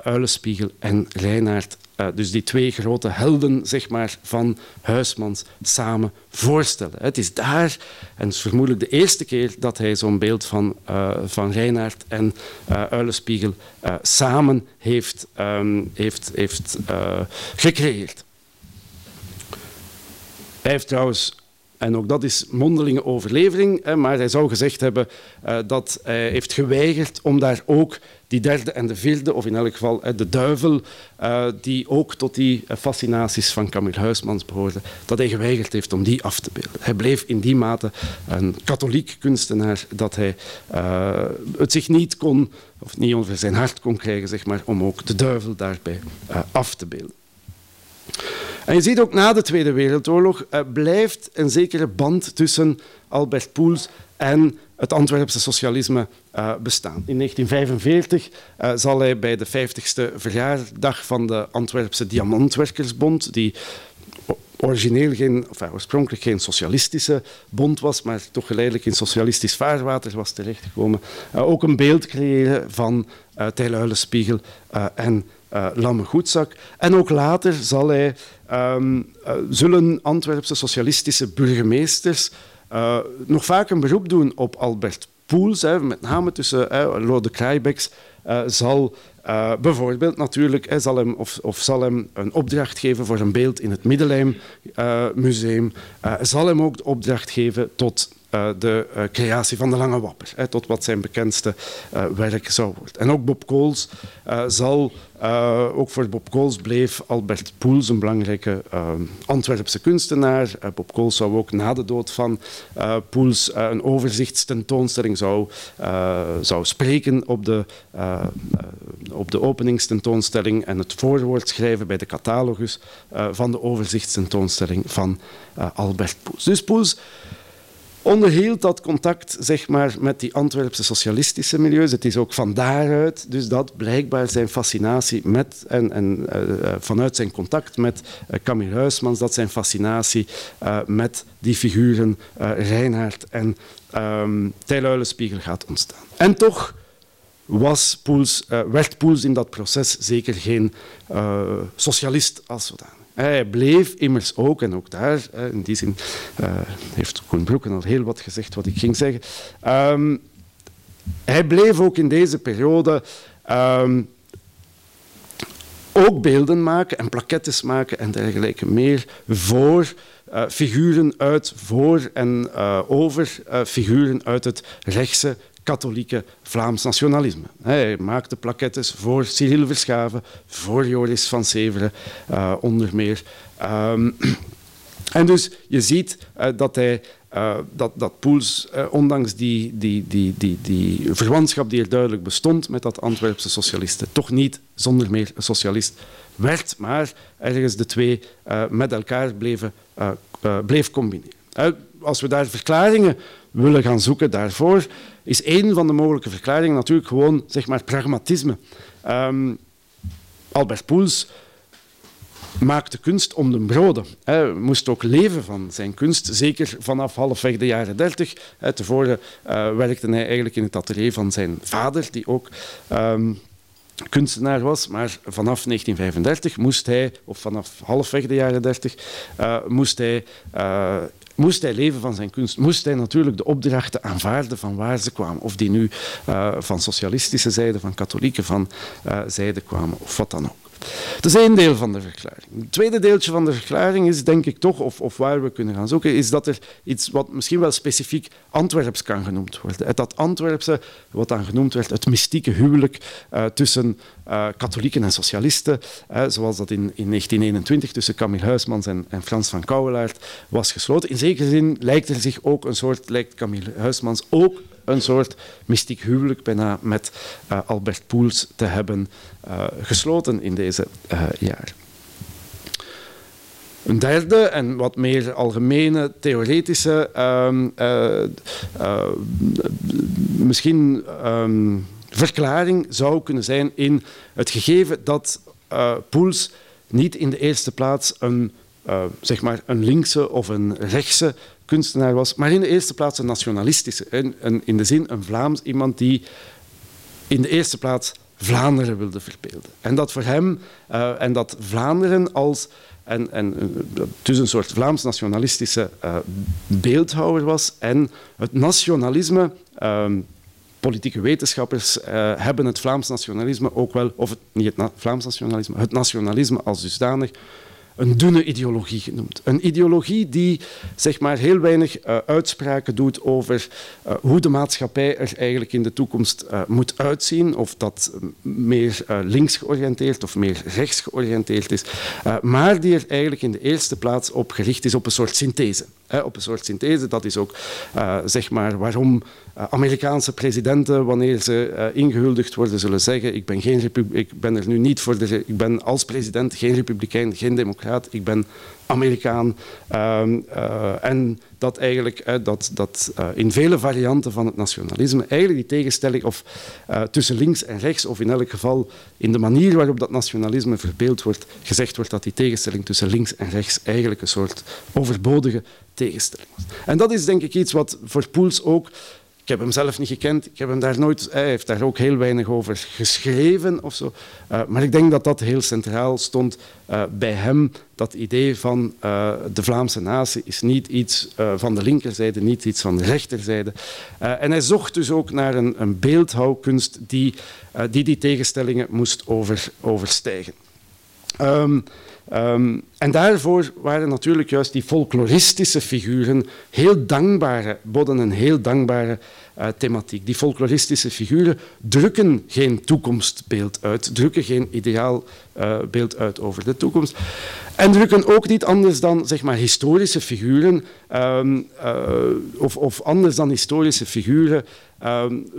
Uilenspiegel en Reinaard uh, dus die twee grote helden zeg maar, van Huismans samen voorstellen. Het is daar, en het is vermoedelijk de eerste keer dat hij zo'n beeld van, uh, van Reinaard en uh, Uilenspiegel samen heeft, um, heeft, heeft gecreëerd. Hij heeft trouwens en ook dat is mondelinge overlevering, maar hij zou gezegd hebben dat hij heeft geweigerd om daar ook die derde en de vierde, of in elk geval de duivel, uh, die ook tot die fascinaties van Camille Huismans behoorde, dat hij geweigerd heeft om die af te beelden. Hij bleef in die mate een katholiek kunstenaar dat hij het zich niet kon, of niet over zijn hart kon krijgen, zeg maar, om ook de duivel daarbij af te beelden. En je ziet ook na de Tweede Wereldoorlog blijft een zekere band tussen Albert Poels en het Antwerpse socialisme uh, bestaan. In 1945 uh, zal hij bij de 50ste verjaardag van de Antwerpse Diamantwerkersbond, die origineel geen, of, oorspronkelijk geen socialistische bond was, maar toch geleidelijk in socialistisch vaarwater was terechtgekomen, uh, ook een beeld creëren van uh, Tijluilenspiegel en uh, Lamme Goedzak. En ook later zal hij, um, zullen Antwerpse socialistische burgemeesters nog vaak een beroep doen op Albert Poels, hè, met name tussen uh, Lode uh, zal uh, bijvoorbeeld natuurlijk hè, zal hem, of, of, zal hem een opdracht geven voor een beeld in het Middelheim Museum, zal hem ook de opdracht geven tot uh, de uh, creatie van de Lange Wapper, hè, tot wat zijn bekendste uh, werk zou worden. En ook Bob Kools zal, ook voor Bob Kools bleef Albert Poels een belangrijke Antwerpse kunstenaar. Bob Kools zou ook na de dood van Poels een overzichtstentoonstelling zou, zou spreken op de, op de openingstentoonstelling en het voorwoord schrijven bij de catalogus van de overzichtstentoonstelling van Albert Poels. Dus Poels onderhield dat contact zeg maar, met die Antwerpse socialistische milieus. Het is ook van daaruit dus dat blijkbaar zijn fascinatie met, en, en uh, vanuit zijn contact met uh, Camille Huismans, dat zijn fascinatie met die figuren Reinhard en um, Tijluilenspiegel gaat ontstaan. En toch was werd Poels in dat proces zeker geen socialist als zodanig. Hij bleef immers ook, en ook daar, in die zin uh, heeft Koen Broeken al heel wat gezegd wat ik ging zeggen. Um, hij bleef ook in deze periode um, ook beelden maken en plakettes maken en dergelijke meer voor figuren uit voor en over figuren uit het rechtse katholieke Vlaams nationalisme. Hij maakte plaquettes voor Cyril Verschaven, voor Joris van Severen onder meer. Ehm, en dus je ziet dat hij uh, dat, dat Poels, ondanks die, die, die, die, die verwantschap die er duidelijk bestond met dat Antwerpse socialisten, toch niet zonder meer socialist werd, maar ergens de twee met elkaar bleven, bleef combineren. als we daar verklaringen willen gaan zoeken daarvoor, is een van de mogelijke verklaringen natuurlijk gewoon zeg maar, pragmatisme. Um, Albert Poels maakte kunst om de broden. Hij moest ook leven van zijn kunst, zeker vanaf halfweg de jaren dertig. Tevoren uh, werkte hij eigenlijk in het atelier van zijn vader, die ook um, kunstenaar was. Maar vanaf 1935 moest hij, of vanaf halfweg de jaren dertig, uh, moest hij... Uh, moest hij leven van zijn kunst, moest hij natuurlijk de opdrachten aanvaarden van waar ze kwamen. Of die nu uh, van socialistische zijde, van katholieke van, uh, zijde kwamen, of wat dan ook. Dat is één deel van de verklaring. Het tweede deeltje van de verklaring is, denk ik toch, of, of waar we kunnen gaan zoeken, is dat er iets wat misschien wel specifiek Antwerps kan genoemd worden. Dat Antwerpse, wat dan genoemd werd, het mystieke huwelijk uh, tussen uh, katholieken en socialisten, uh, zoals dat in, in 1921 tussen Camille Huismans en, en, Frans van Kouwelaert was gesloten. In zekere zin lijkt er zich ook een soort, lijkt Camille Huismans ook een soort mystiek huwelijk bijna met uh, Albert Poels te hebben uh, gesloten in deze uh, jaren. Een derde en wat meer algemene theoretische, um, misschien um, verklaring zou kunnen zijn in het gegeven dat Poels niet in de eerste plaats een, zeg maar een linkse of een rechtse kunstenaar was, maar in de eerste plaats een nationalistische. In de zin een Vlaams, iemand die in de eerste plaats Vlaanderen wilde verbeelden. En dat voor hem, uh, en dat Vlaanderen als en, en dus een soort Vlaams-nationalistische uh, beeldhouwer was. En het nationalisme, uh, politieke wetenschappers hebben het Vlaams nationalisme ook wel, of het, niet het Vlaams nationalisme, het nationalisme als dusdanig een dunne ideologie genoemd. Een ideologie die zeg maar, heel weinig uh, uitspraken doet over uh, hoe de maatschappij er eigenlijk in de toekomst uh, moet uitzien. Of dat meer links georiënteerd of meer rechts georiënteerd is. maar die er eigenlijk in de eerste plaats op gericht is op een soort synthese. Op een soort synthese. Dat is ook zeg maar, waarom Amerikaanse presidenten, wanneer ze ingehuldigd worden, zullen zeggen: ik ben, geen ik ben er nu niet voor de. Ik ben als president geen republikein, geen democraat ik ben Amerikaan. Uh, en dat eigenlijk dat, dat in vele varianten van het nationalisme eigenlijk die tegenstelling of tussen links en rechts, of in elk geval in de manier waarop dat nationalisme verbeeld wordt, gezegd wordt dat die tegenstelling tussen links en rechts eigenlijk een soort overbodige tegenstelling. En dat is denk ik iets wat voor Poels ook ik heb hem zelf niet gekend. Ik heb hem daar nooit, hij heeft daar ook heel weinig over geschreven of zo. Uh, maar ik denk dat dat heel centraal stond uh, bij hem. Dat idee van uh, de Vlaamse natie is niet iets van de linkerzijde, niet iets van de rechterzijde. en hij zocht dus ook naar een, een beeldhouwkunst die, die die tegenstellingen moest over, overstijgen. Um, Um, en daarvoor waren natuurlijk juist die folkloristische figuren heel dankbare, boden een heel dankbare uh, thematiek. Die folkloristische figuren drukken geen toekomstbeeld uit, drukken geen ideaal uh, beeld uit over de toekomst. En drukken ook niet anders dan zeg maar, historische figuren, um, uh, of, anders dan historische figuren,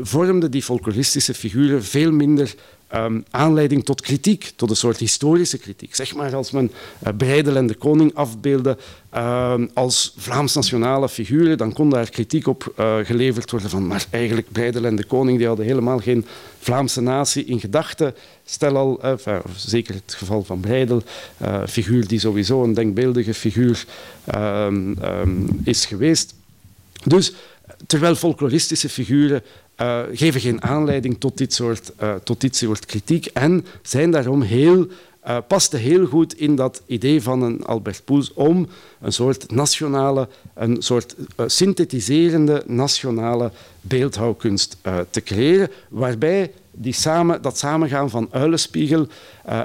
vormden die folkloristische figuren veel minder um, aanleiding tot kritiek, tot een soort historische kritiek. Zeg maar als men uh, Breidel en de koning afbeelde uh, als Vlaams-nationale figuren, dan kon daar kritiek op uh, geleverd worden van maar eigenlijk Breidel en de koning die hadden helemaal geen Vlaamse natie in gedachten. Stel al, enfin, zeker het geval van Breidel, figuur die sowieso een denkbeeldige figuur um, is geweest. Dus terwijl folkloristische figuren uh, geven geen aanleiding tot dit, soort, uh, tot dit soort kritiek en zijn daarom heel, uh, paste heel goed in dat idee van een Albert Poels om een soort nationale, een soort synthetiserende nationale beeldhouwkunst te creëren, waarbij die samen, dat samengaan van Uilenspiegel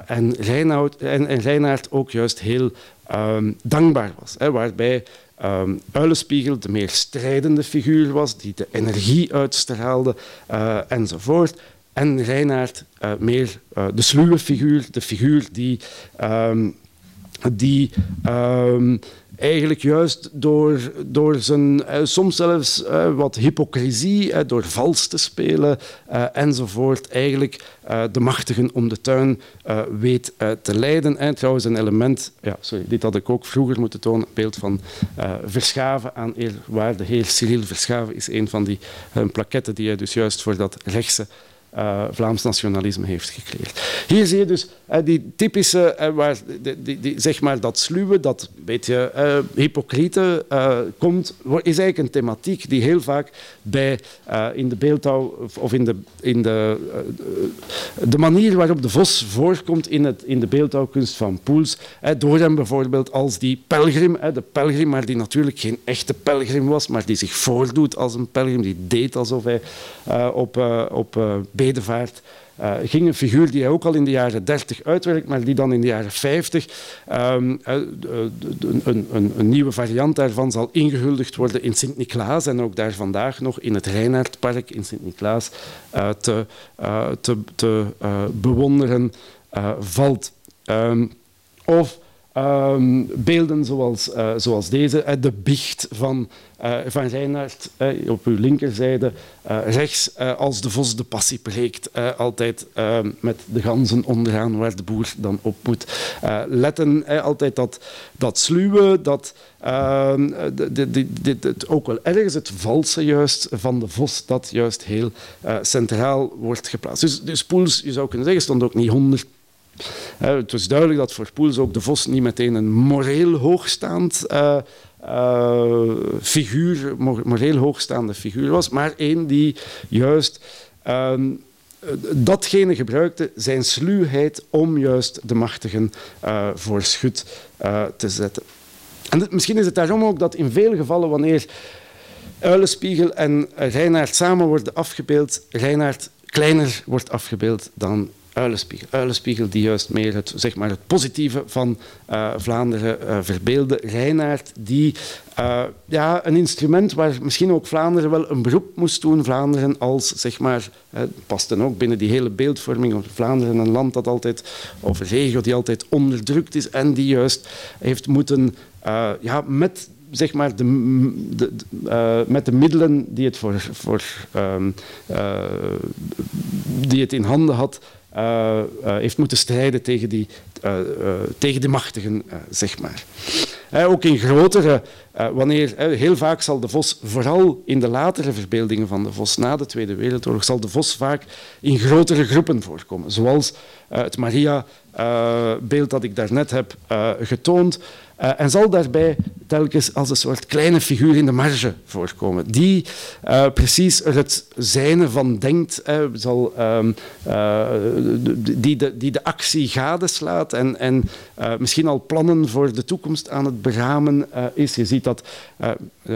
en, Reinoud, en, ook juist heel ehm, dankbaar was. Hè, waarbij um, Uilenspiegel de meer strijdende figuur was, die de energie uitstraalde uh, enzovoort. En Reinaard uh, meer uh, de sluwe figuur, de figuur die, um, die um, eigenlijk juist door, door zijn, uh, soms zelfs uh, wat hypocrisie, uh, door vals te spelen enzovoort, eigenlijk de machtigen om de tuin weet te leiden. En trouwens een element, ja, sorry, dit had ik ook vroeger moeten tonen, een beeld van Verschaven aan eerwaarde heer Cyril Verschaven is een van die plaketten die hij dus juist voor dat rechtse uh, Vlaams nationalisme heeft gecreëerd. Hier zie je dus uh, die typische, uh, waar, die, zeg maar dat sluwe, dat beetje hypocriete komt, is eigenlijk een thematiek die heel vaak bij, in de beeldhouw of in, de, in de, de manier waarop de vos voorkomt in, het, in de beeldhouwkunst van Poels, door hem bijvoorbeeld als die pelgrim, de pelgrim, maar die natuurlijk geen echte pelgrim was, maar die zich voordoet als een pelgrim, die deed alsof hij op, op bedevaart. Uh, ging een figuur die hij ook al in de jaren 30 uitwerkt, maar die dan in de jaren 50 um, uh, een, een, een, nieuwe variant daarvan zal ingehuldigd worden in Sint-Niklaas en ook daar vandaag nog in het Reinaardpark in Sint-Niklaas uh, te, te, bewonderen valt. Um, of um, beelden zoals, zoals deze, de biecht van uh, van Reinhard op uw linkerzijde, rechts als de vos de passie breekt, altijd met de ganzen onderaan waar de boer dan op moet letten. altijd dat, dat sluwe, dat ehm, ook wel ergens het valse juist van de vos, dat juist heel centraal wordt geplaatst. Dus, dus Poels, je zou kunnen zeggen, stond ook niet honderd het was duidelijk dat voor Poels ook de vos niet meteen een moreel hoogstaand uh, uh, figuur, moreel hoogstaande figuur was, maar één die juist uh, datgene gebruikte, zijn sluwheid, om juist de machtigen uh, voor schut te zetten. En misschien is het daarom ook dat in veel gevallen, wanneer Uilenspiegel en Reinaard samen worden afgebeeld, Reinaard kleiner wordt afgebeeld dan Uilenspiegel. Uilenspiegel die juist meer het, zeg maar het positieve van uh, Vlaanderen uh, verbeelde. Reinaard die uh, ja, een instrument waar misschien ook Vlaanderen wel een beroep moest doen. Vlaanderen als, zeg maar, past dan ook binnen die hele beeldvorming. Vlaanderen een land dat altijd, of een regio die altijd onderdrukt is en die juist heeft moeten ja, met zeg maar de, de, met de middelen die het, voor, voor, uh, die het in handen had, uh, heeft moeten strijden tegen, die, uh, tegen de machtigen, zeg maar. ook in grotere, wanneer heel vaak zal de vos, vooral in de latere verbeeldingen van de vos na de Tweede Wereldoorlog, zal de vos vaak in grotere groepen voorkomen. Zoals het Maria-beeld dat ik daarnet heb getoond. Uh, en zal daarbij telkens als een soort kleine figuur in de marge voorkomen, die uh, precies er het zijne van denkt, uh, zal, um, die, de, die de actie gadeslaat en, en misschien al plannen voor de toekomst aan het beramen is. Je ziet dat,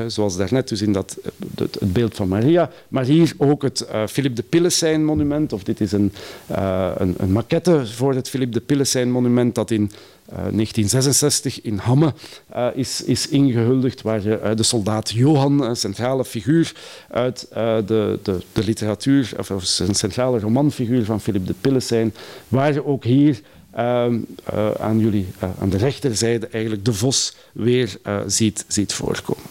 zoals daarnet dus in dat, het, beeld van Maria, maar hier ook het Philippe de Pillesijn monument, of dit is een, een, een maquette voor het Philippe de Pillesijn monument dat in 1966 eh, in Hamme uh, is, is ingehuldigd, waar uh, de soldaat Johan, een centrale figuur uit de, de, de, literatuur, of, of, een centrale romanfiguur van Philip de Pillesijn, waar ook hier ehm, aan jullie, aan de rechterzijde eigenlijk de vos weer ziet, ziet voorkomen.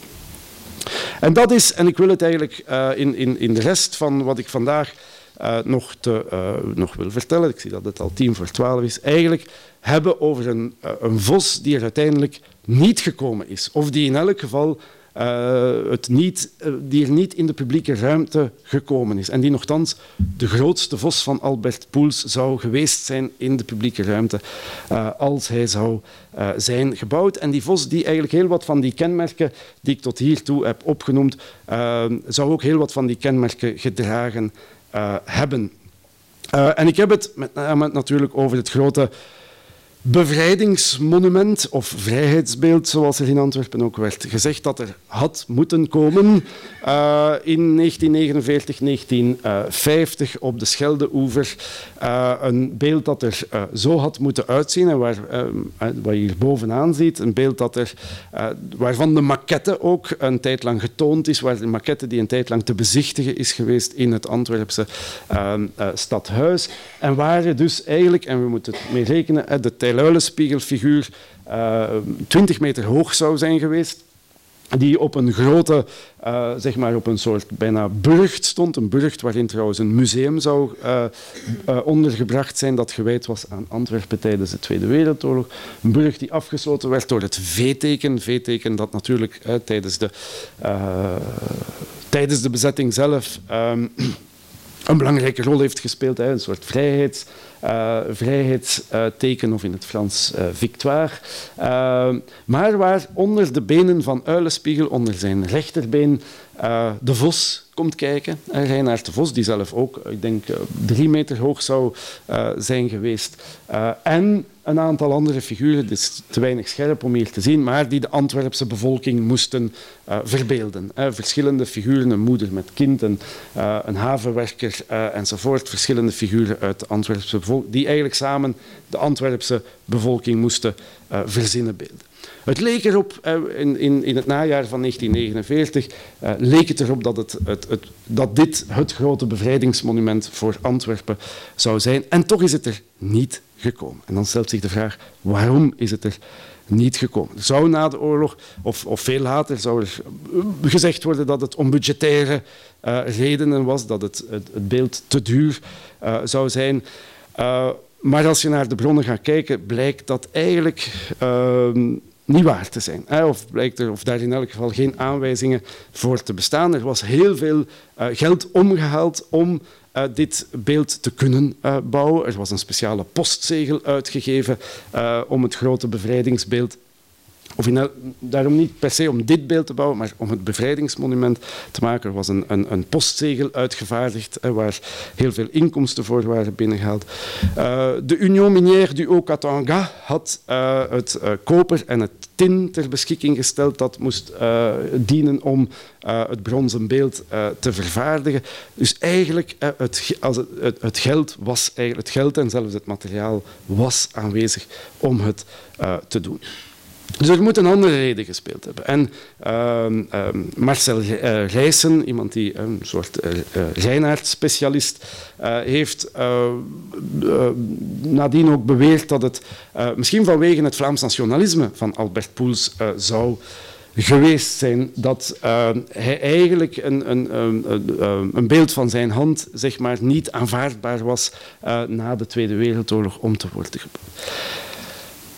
En dat is, en ik wil het eigenlijk in, in, in de rest van wat ik vandaag nog, te, nog wil vertellen, ik zie dat het al tien voor twaalf is, eigenlijk hebben over een, eh, een vos die er uiteindelijk niet gekomen is. Of die in elk geval het niet, die er niet in de publieke ruimte gekomen is. En die nogthans de grootste vos van Albert Poels zou geweest zijn in de publieke ruimte als hij zou zijn gebouwd. En die vos die eigenlijk heel wat van die kenmerken die ik tot hiertoe heb opgenoemd, zou ook heel wat van die kenmerken gedragen hebben. en ik heb het met name natuurlijk over het grote bevrijdingsmonument of vrijheidsbeeld, zoals er in Antwerpen ook werd gezegd dat er had moeten komen uh, in 1949, 1950 op de Scheldeoever. Uh, een beeld dat er uh, zo had moeten uitzien en waar, wat je hier bovenaan ziet, een beeld dat er, waarvan de maquette ook een tijd lang getoond is, waar de maquette die een tijd lang te bezichtigen is geweest in het Antwerpse stadhuis. En waar dus eigenlijk, en we moeten het mee rekenen, de Terluilenspiegelfiguur uh, eh, 20 meter hoog zou zijn geweest die op een grote, uh, zeg maar op een soort bijna burcht stond. Een burcht waarin trouwens een museum zou uh, ondergebracht zijn dat gewijd was aan Antwerpen tijdens de Tweede Wereldoorlog. Een burcht die afgesloten werd door het V-teken. V-teken dat natuurlijk tijdens, de, tijdens de bezetting zelf um, een belangrijke rol heeft gespeeld. Een soort vrijheids vrijheidsteken of in het Frans uh, victoire. Maar waar onder de benen van Uilenspiegel, onder zijn rechterbeen, de vos komt kijken. Uh, Reinaard de Vos, die zelf ook, ik denk, drie meter hoog zou zijn geweest. en een aantal andere figuren, het is te weinig scherp om hier te zien, maar die de Antwerpse bevolking moesten verbeelden. Verschillende figuren, een moeder met kind, een, een havenwerker enzovoort. Verschillende figuren uit de Antwerpse bevolking, die eigenlijk samen de Antwerpse bevolking moesten verzinnen beelden. Het leek erop, in, in, in het najaar van 1949, leek het erop dat, het, het, het, dat dit het grote bevrijdingsmonument voor Antwerpen zou zijn. En toch is het er niet gekomen. En dan stelt zich de vraag, waarom is het er niet gekomen? Er zou na de oorlog, of, of veel later, zou er gezegd worden dat het om budgettaire redenen was, dat het, het, beeld te duur zou zijn. Uh, maar als je naar de bronnen gaat kijken, blijkt dat eigenlijk ehm, niet waar te zijn. Of blijkt er of daar in elk geval geen aanwijzingen voor te bestaan. Er was heel veel geld omgehaald om uh, dit beeld te kunnen bouwen. Er was een speciale postzegel uitgegeven om het grote bevrijdingsbeeld in, daarom niet per se om dit beeld te bouwen, maar om het bevrijdingsmonument te maken. Er was een, een, een postzegel uitgevaardigd hè, waar heel veel inkomsten voor waren binnengehaald. Uh, de Union Minière du Haut-Katanga had uh, het uh, koper en het tin ter beschikking gesteld dat moest dienen om het bronzen beeld te vervaardigen. Dus eigenlijk, het, als het, het, het, geld was eigenlijk, het geld en zelfs het materiaal was aanwezig om het te doen. Dus er moet een andere reden gespeeld hebben. En uh, uh, Marcel Rijssen, iemand die een soort uh, Reinaard-specialist heeft nadien ook beweerd dat het misschien vanwege het Vlaams nationalisme van Albert Poels zou geweest zijn dat hij eigenlijk een, een, een, een, beeld van zijn hand zeg maar, niet aanvaardbaar was na de Tweede Wereldoorlog om te worden gebouwd.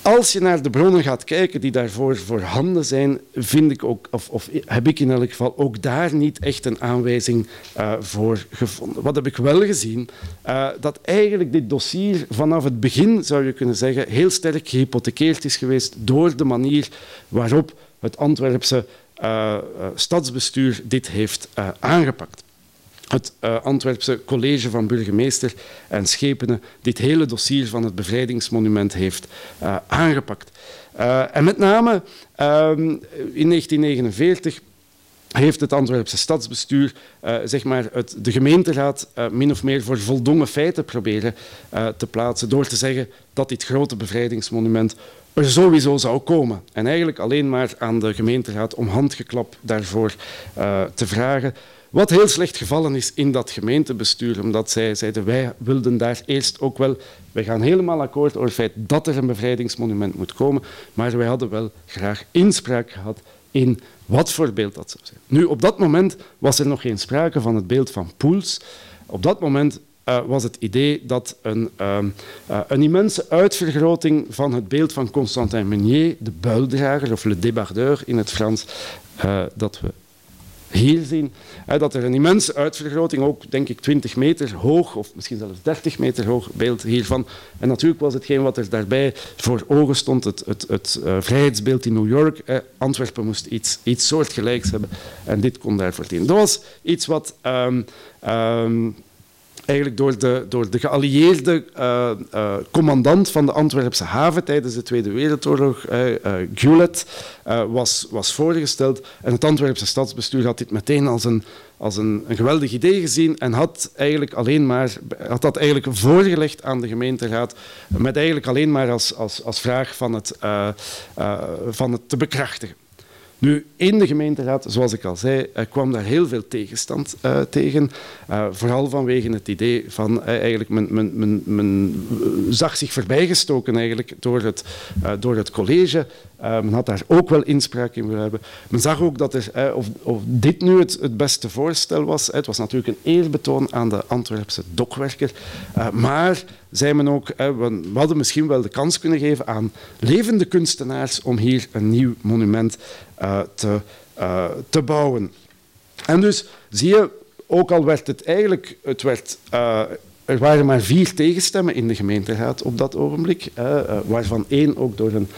Als je naar de bronnen gaat kijken die daarvoor voorhanden zijn, vind ik ook, of, of heb ik in elk geval ook daar niet echt een aanwijzing uh, voor gevonden. Wat heb ik wel gezien? Uh, dat eigenlijk dit dossier vanaf het begin, zou je kunnen zeggen, heel sterk gehypothekeerd is geweest door de manier waarop het Antwerpse uh, stadsbestuur dit heeft aangepakt het uh, Antwerpse college van burgemeester en schepenen dit hele dossier van het bevrijdingsmonument heeft uh, aangepakt. Uh, en met name ehm, in 1949 heeft het Antwerpse stadsbestuur zeg maar het, de gemeenteraad min of meer voor voldongen feiten proberen te plaatsen door te zeggen dat dit grote bevrijdingsmonument er sowieso zou komen. En eigenlijk alleen maar aan de gemeenteraad om handgeklap daarvoor te vragen. Wat heel slecht gevallen is in dat gemeentebestuur, omdat zij zeiden wij wilden daar eerst ook wel, wij gaan helemaal akkoord over het feit dat er een bevrijdingsmonument moet komen, maar wij hadden wel graag inspraak gehad in wat voor beeld dat zou zijn. Nu, op dat moment was er nog geen sprake van het beeld van Poels. Op dat moment uh, was het idee dat een, uh, uh, een immense uitvergroting van het beeld van Constantin Meunier, de buildrager of le débardeur in het Frans, eh, dat we hier zien hè, dat er een immense uitvergroting, ook denk ik 20 meter hoog, of misschien zelfs 30 meter hoog beeld hiervan. En natuurlijk was hetgeen wat er daarbij voor ogen stond, het, het, het uh, vrijheidsbeeld in New York. Antwerpen moest iets, iets soortgelijks hebben en dit kon daarvoor dienen. Dat was iets wat um, um, eigenlijk door de, door de geallieerde uh, uh, commandant van de Antwerpse haven tijdens de Tweede Wereldoorlog, uh, Gulet, was, was voorgesteld. En het Antwerpse stadsbestuur had dit meteen als een, als een, een geweldig idee gezien en had, eigenlijk alleen maar, had dat eigenlijk voorgelegd aan de gemeenteraad met eigenlijk alleen maar als, als, als vraag van het, van het te bekrachtigen. Nu, in de gemeenteraad, zoals ik al zei, kwam daar heel veel tegenstand uh, tegen. Uh, vooral vanwege het idee van, eigenlijk, men, zag zich voorbijgestoken eigenlijk door het, door het college. men had daar ook wel inspraak in willen hebben. Men zag ook dat of, of, dit nu het, het beste voorstel was. het was natuurlijk een eerbetoon aan de Antwerpse dokwerker. maar zei men ook, we hadden misschien wel de kans kunnen geven aan levende kunstenaars om hier een nieuw monument uh, te, uh, te bouwen. En dus zie je, ook al werd het eigenlijk, het werd, uh, er waren maar vier tegenstemmen in de gemeenteraad op dat ogenblik, waarvan één ook door een,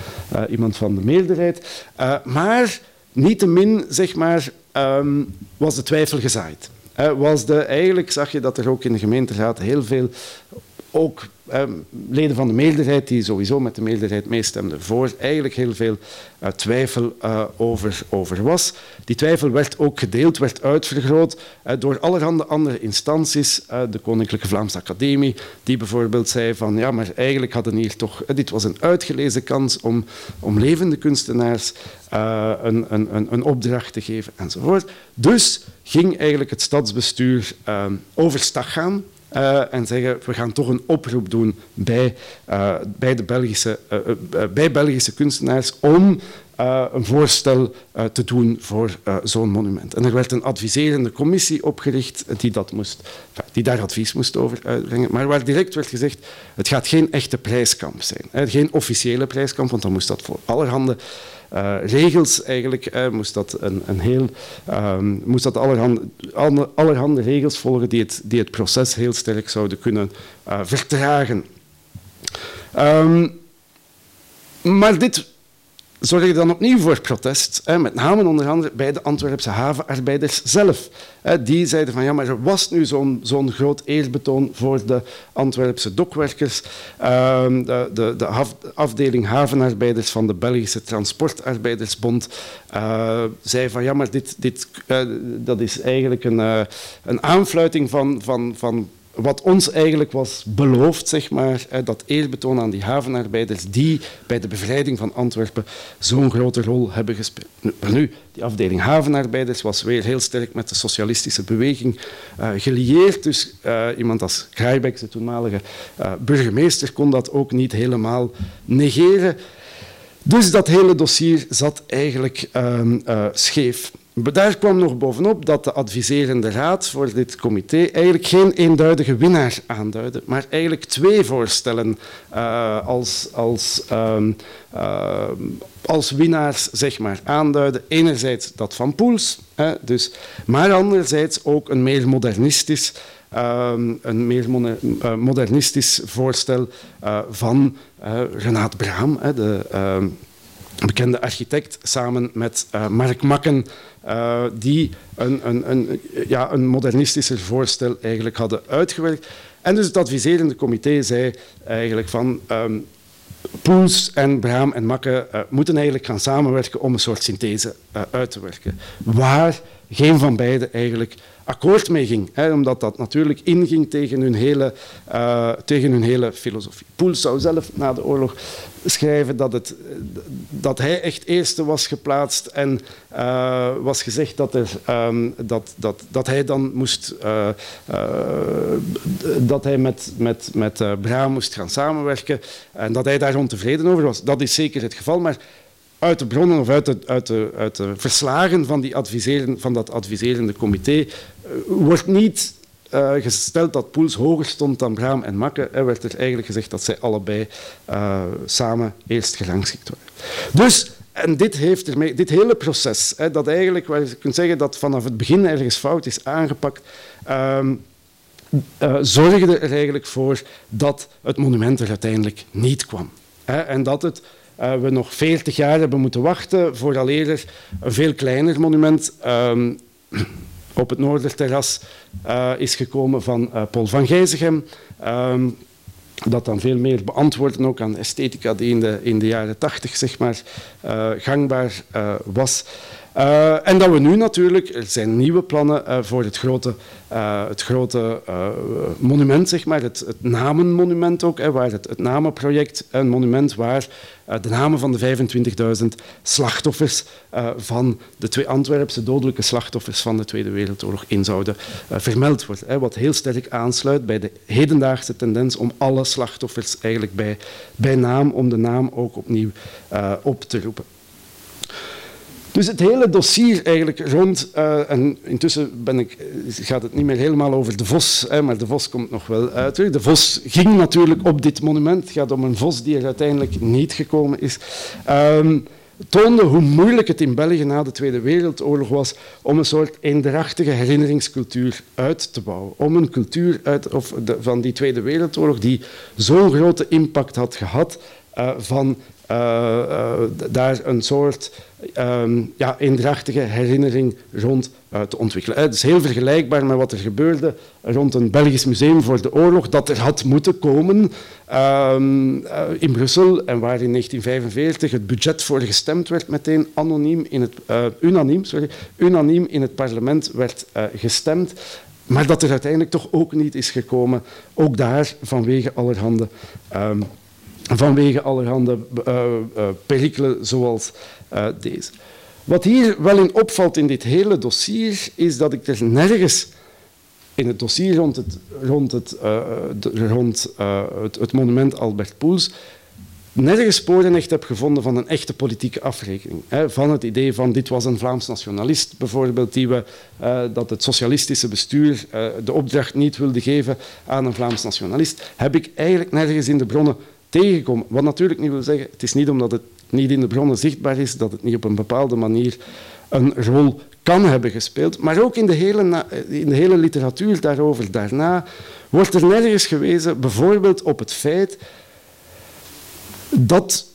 iemand van de meerderheid. maar niettemin, zeg maar, um, was de twijfel gezaaid. was de, eigenlijk zag je dat er ook in de gemeenteraad heel veel ook eh, leden van de meerderheid, die sowieso met de meerderheid meestemden voor, eigenlijk heel veel uh, twijfel uh, over, over was. Die twijfel werd ook gedeeld, werd uitvergroot uh, door allerhande andere instanties. de Koninklijke Vlaamse Academie, die bijvoorbeeld zei van ja, maar eigenlijk hadden hier toch, dit was een uitgelezen kans om, om levende kunstenaars een, een, een opdracht te geven enzovoort. Dus ging eigenlijk het stadsbestuur overstag gaan uh, en zeggen we gaan toch een oproep doen bij, uh, bij, de Belgische, uh, bij Belgische kunstenaars om een voorstel te doen voor zo'n monument. En er werd een adviserende commissie opgericht die, dat moest, die daar advies moest over uitbrengen, maar waar direct werd gezegd het gaat geen echte prijskamp zijn. Geen officiële prijskamp, want dan moest dat voor allerhande regels eigenlijk, uh, moest dat, een, een heel, um, moest dat allerhande, allerhande regels volgen die het, die het proces heel sterk zouden kunnen uh, vertragen. Um, maar dit zorgde dan opnieuw voor protest, hè, met name onder andere bij de Antwerpse havenarbeiders zelf. Hè, die zeiden van ja, maar er was nu zo'n zo'n groot eerbetoon voor de Antwerpse dokwerkers. Uh, de, de, de, afdeling havenarbeiders van de Belgische Transportarbeidersbond uh, zei van ja, maar dit, dit, uh, dat is eigenlijk een, uh, een aanfluiting van, van, van wat ons eigenlijk was beloofd, zeg maar, dat eerbetoon aan die havenarbeiders die bij de bevrijding van Antwerpen zo'n grote rol hebben gespeeld. Nu, die afdeling havenarbeiders was weer heel sterk met de socialistische beweging uh, gelieerd. Dus uh, iemand als Krijbeck, de toenmalige uh, burgemeester, kon dat ook niet helemaal negeren. Dus dat hele dossier zat eigenlijk ehm, scheef. Daar kwam nog bovenop dat de adviserende raad voor dit comité eigenlijk geen eenduidige winnaar aanduidde, maar eigenlijk twee voorstellen uh, als, als, uh, uh, als winnaars zeg maar, aanduiden. Enerzijds dat van Poels, hè, dus, maar anderzijds ook een meer modernistisch, ehm, een meer eh, modernistisch voorstel uh, van Renaat Braam, hè, de ehm, bekende architect, samen met Mark Makken, uh, die een, een, een, ja, een modernistischer voorstel eigenlijk hadden uitgewerkt. En dus het adviserende comité zei eigenlijk van um, Poels en Braam en Makke uh, moeten eigenlijk gaan samenwerken om een soort synthese uh, uit te werken. Waar geen van beiden eigenlijk akkoord mee ging. Hè, omdat dat natuurlijk inging tegen hun hele, uh, tegen hun hele filosofie. Poels zou zelf na de oorlog schrijven dat, het, dat hij echt eerste was geplaatst en uh, was gezegd dat, er, um, dat, dat, dat hij dan moest, uh, dat hij met, met, met Braam moest gaan samenwerken en dat hij daar ontevreden over was. Dat is zeker het geval, maar uit de bronnen of uit de, uit de, uit de verslagen van, die adviseren, van dat adviserende comité uh, wordt niet uh, gesteld dat Poels hoger stond dan Braam en Makke. Er werd er eigenlijk gezegd dat zij allebei uh, samen eerst gerangschikt waren. Dus, en dit, heeft ermee, dit hele proces, hè, dat eigenlijk, waar je kunt zeggen dat vanaf het begin ergens fout is aangepakt, uh, zorgde er eigenlijk voor dat het monument er uiteindelijk niet kwam. Hè, en dat het uh, we nog 40 jaar hebben moeten wachten vooraleer er een veel kleiner monument um, op het Noorderterras is gekomen van Paul van Gijzegem. Ehm, dat dan veel meer beantwoorden ook aan esthetica die in de, in de jaren tachtig zeg maar, gangbaar was. Uh, en dat we nu natuurlijk, er zijn nieuwe plannen uh, voor het grote, uh, het grote monument, zeg maar, het, het namenmonument ook, waar het, het namenproject, een monument waar de namen van de 25.000 slachtoffers van de twee Antwerpse dodelijke slachtoffers van de Tweede Wereldoorlog in zouden vermeld worden. Hè, wat heel sterk aansluit bij de hedendaagse tendens om alle slachtoffers eigenlijk bij, bij naam, om de naam ook opnieuw op te roepen. Dus het hele dossier eigenlijk rond, uh, en intussen ben ik, gaat het niet meer helemaal over de vos, hè, maar de vos komt nog wel uit. De vos ging natuurlijk op dit monument. Het gaat om een vos die er uiteindelijk niet gekomen is. Um, toonde hoe moeilijk het in België na de Tweede Wereldoorlog was om een soort eendrachtige herinneringscultuur uit te bouwen. Om een cultuur uit, of van die Tweede Wereldoorlog die zo'n grote impact had gehad uh, van daar een soort um, ja, eendrachtige herinnering rond uh, te ontwikkelen. Het is heel vergelijkbaar met wat er gebeurde rond een Belgisch museum voor de oorlog, dat er had moeten komen um, in Brussel en waar in 1945 het budget voor gestemd werd, meteen anoniem in het, unaniem, sorry, unaniem in het parlement werd gestemd. Maar dat er uiteindelijk toch ook niet is gekomen, ook daar vanwege allerhande um, vanwege allerhande uh, perikelen zoals uh, deze. Wat hier wel in opvalt in dit hele dossier, is dat ik er nergens in het dossier rond het, rond het, rond, het, het monument Albert Poels nergens sporen echt heb gevonden van een echte politieke afrekening. Hè, van het idee van dit was een Vlaams nationalist bijvoorbeeld, die we, dat het socialistische bestuur de opdracht niet wilde geven aan een Vlaams nationalist, heb ik eigenlijk nergens in de bronnen tegenkomen. Wat natuurlijk niet wil zeggen, het is niet omdat het niet in de bronnen zichtbaar is, dat het niet op een bepaalde manier een rol kan hebben gespeeld. Maar ook in de hele, in de hele literatuur daarover daarna wordt er nergens gewezen, bijvoorbeeld op het feit dat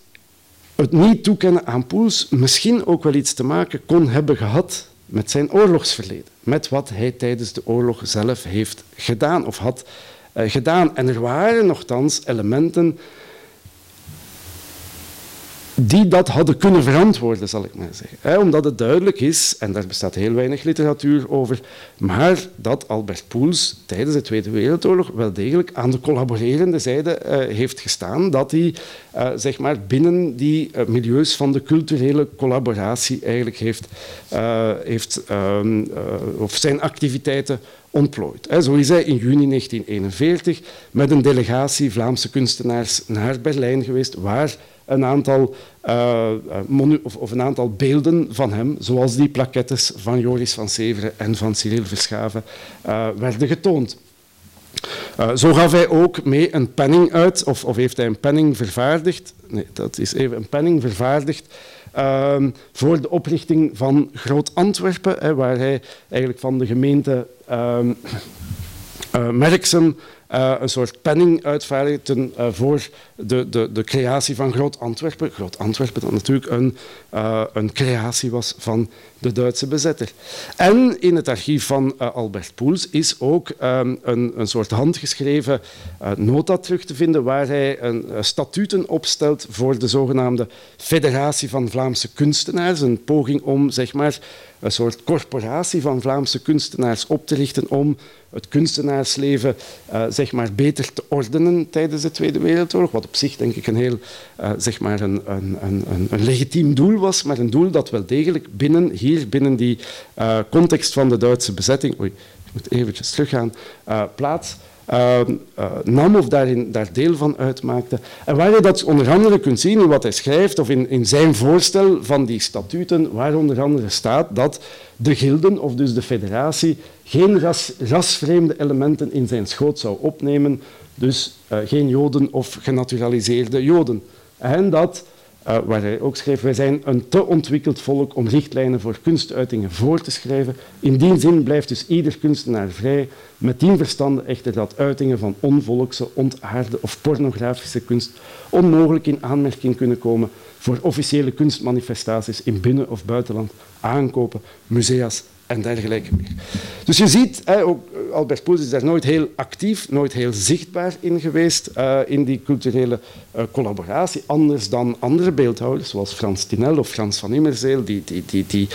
het niet toekennen aan Poels misschien ook wel iets te maken kon hebben gehad met zijn oorlogsverleden. Met wat hij tijdens de oorlog zelf heeft gedaan of had uh, gedaan. En er waren nogthans elementen die dat hadden kunnen verantwoorden, zal ik maar zeggen. omdat het duidelijk is, en daar bestaat heel weinig literatuur over, maar dat Albert Poels tijdens de Tweede Wereldoorlog wel degelijk aan de collaborerende zijde uh, heeft gestaan, dat hij uh, zeg maar binnen die uh, milieus van de culturele collaboratie eigenlijk heeft, heeft ehm, of zijn activiteiten ontplooit. Zo is hij in juni 1941 met een delegatie Vlaamse kunstenaars naar Berlijn geweest, waar een aantal, uh, of, of, een aantal beelden van hem, zoals die plaquettes van Joris van Severen en van Cyril Verschaven, uh, werden getoond. Zo gaf hij ook mee een penning uit, of, of, heeft hij een penning vervaardigd, nee, dat is even een penning vervaardigd, uh, voor de oprichting van Groot Antwerpen, waar hij eigenlijk van de gemeente uh, uh, een soort penning uitvaardigden uh, voor de, de, de creatie van Groot Antwerpen. Groot Antwerpen dat natuurlijk een, uh, een creatie was van de Duitse bezetter. En in het archief van Albert Poels is ook um, een, een soort handgeschreven nota terug te vinden waar hij een, statuten opstelt voor de zogenaamde Federatie van Vlaamse Kunstenaars. Een poging om zeg maar, een soort corporatie van Vlaamse kunstenaars op te richten om het kunstenaarsleven uh, zeg maar beter te ordenen tijdens de Tweede Wereldoorlog. Wat op zich denk ik een heel uh, zeg maar een, een, een, een, legitiem doel was, maar een doel dat wel degelijk binnen, hier binnen die uh, context van de Duitse bezetting, oei, ik moet eventjes teruggaan, plaats uh, uh, nam of daarin, daar deel van uitmaakte. En waar je dat onder andere kunt zien in wat hij schrijft of in, in zijn voorstel van die statuten, waar onder andere staat dat de gilden, of dus de federatie, geen ras, rasvreemde elementen in zijn schoot zou opnemen, dus uh, geen Joden of genaturaliseerde Joden. En dat uh, waar hij ook schreef, wij zijn een te ontwikkeld volk om richtlijnen voor kunstuitingen voor te schrijven. In die zin blijft dus ieder kunstenaar vrij, met die verstande echter dat uitingen van onvolkse, ontaarde of pornografische kunst onmogelijk in aanmerking kunnen komen voor officiële kunstmanifestaties in binnen- of buitenland, aankopen, musea's en dergelijke meer. Dus je ziet, hè, ook Albert Poels is daar nooit heel actief, nooit heel zichtbaar in geweest uh, in die culturele uh, collaboratie, anders dan andere beeldhouders, zoals Frans Tinel of Frans van Immerzeel, die, die, die, die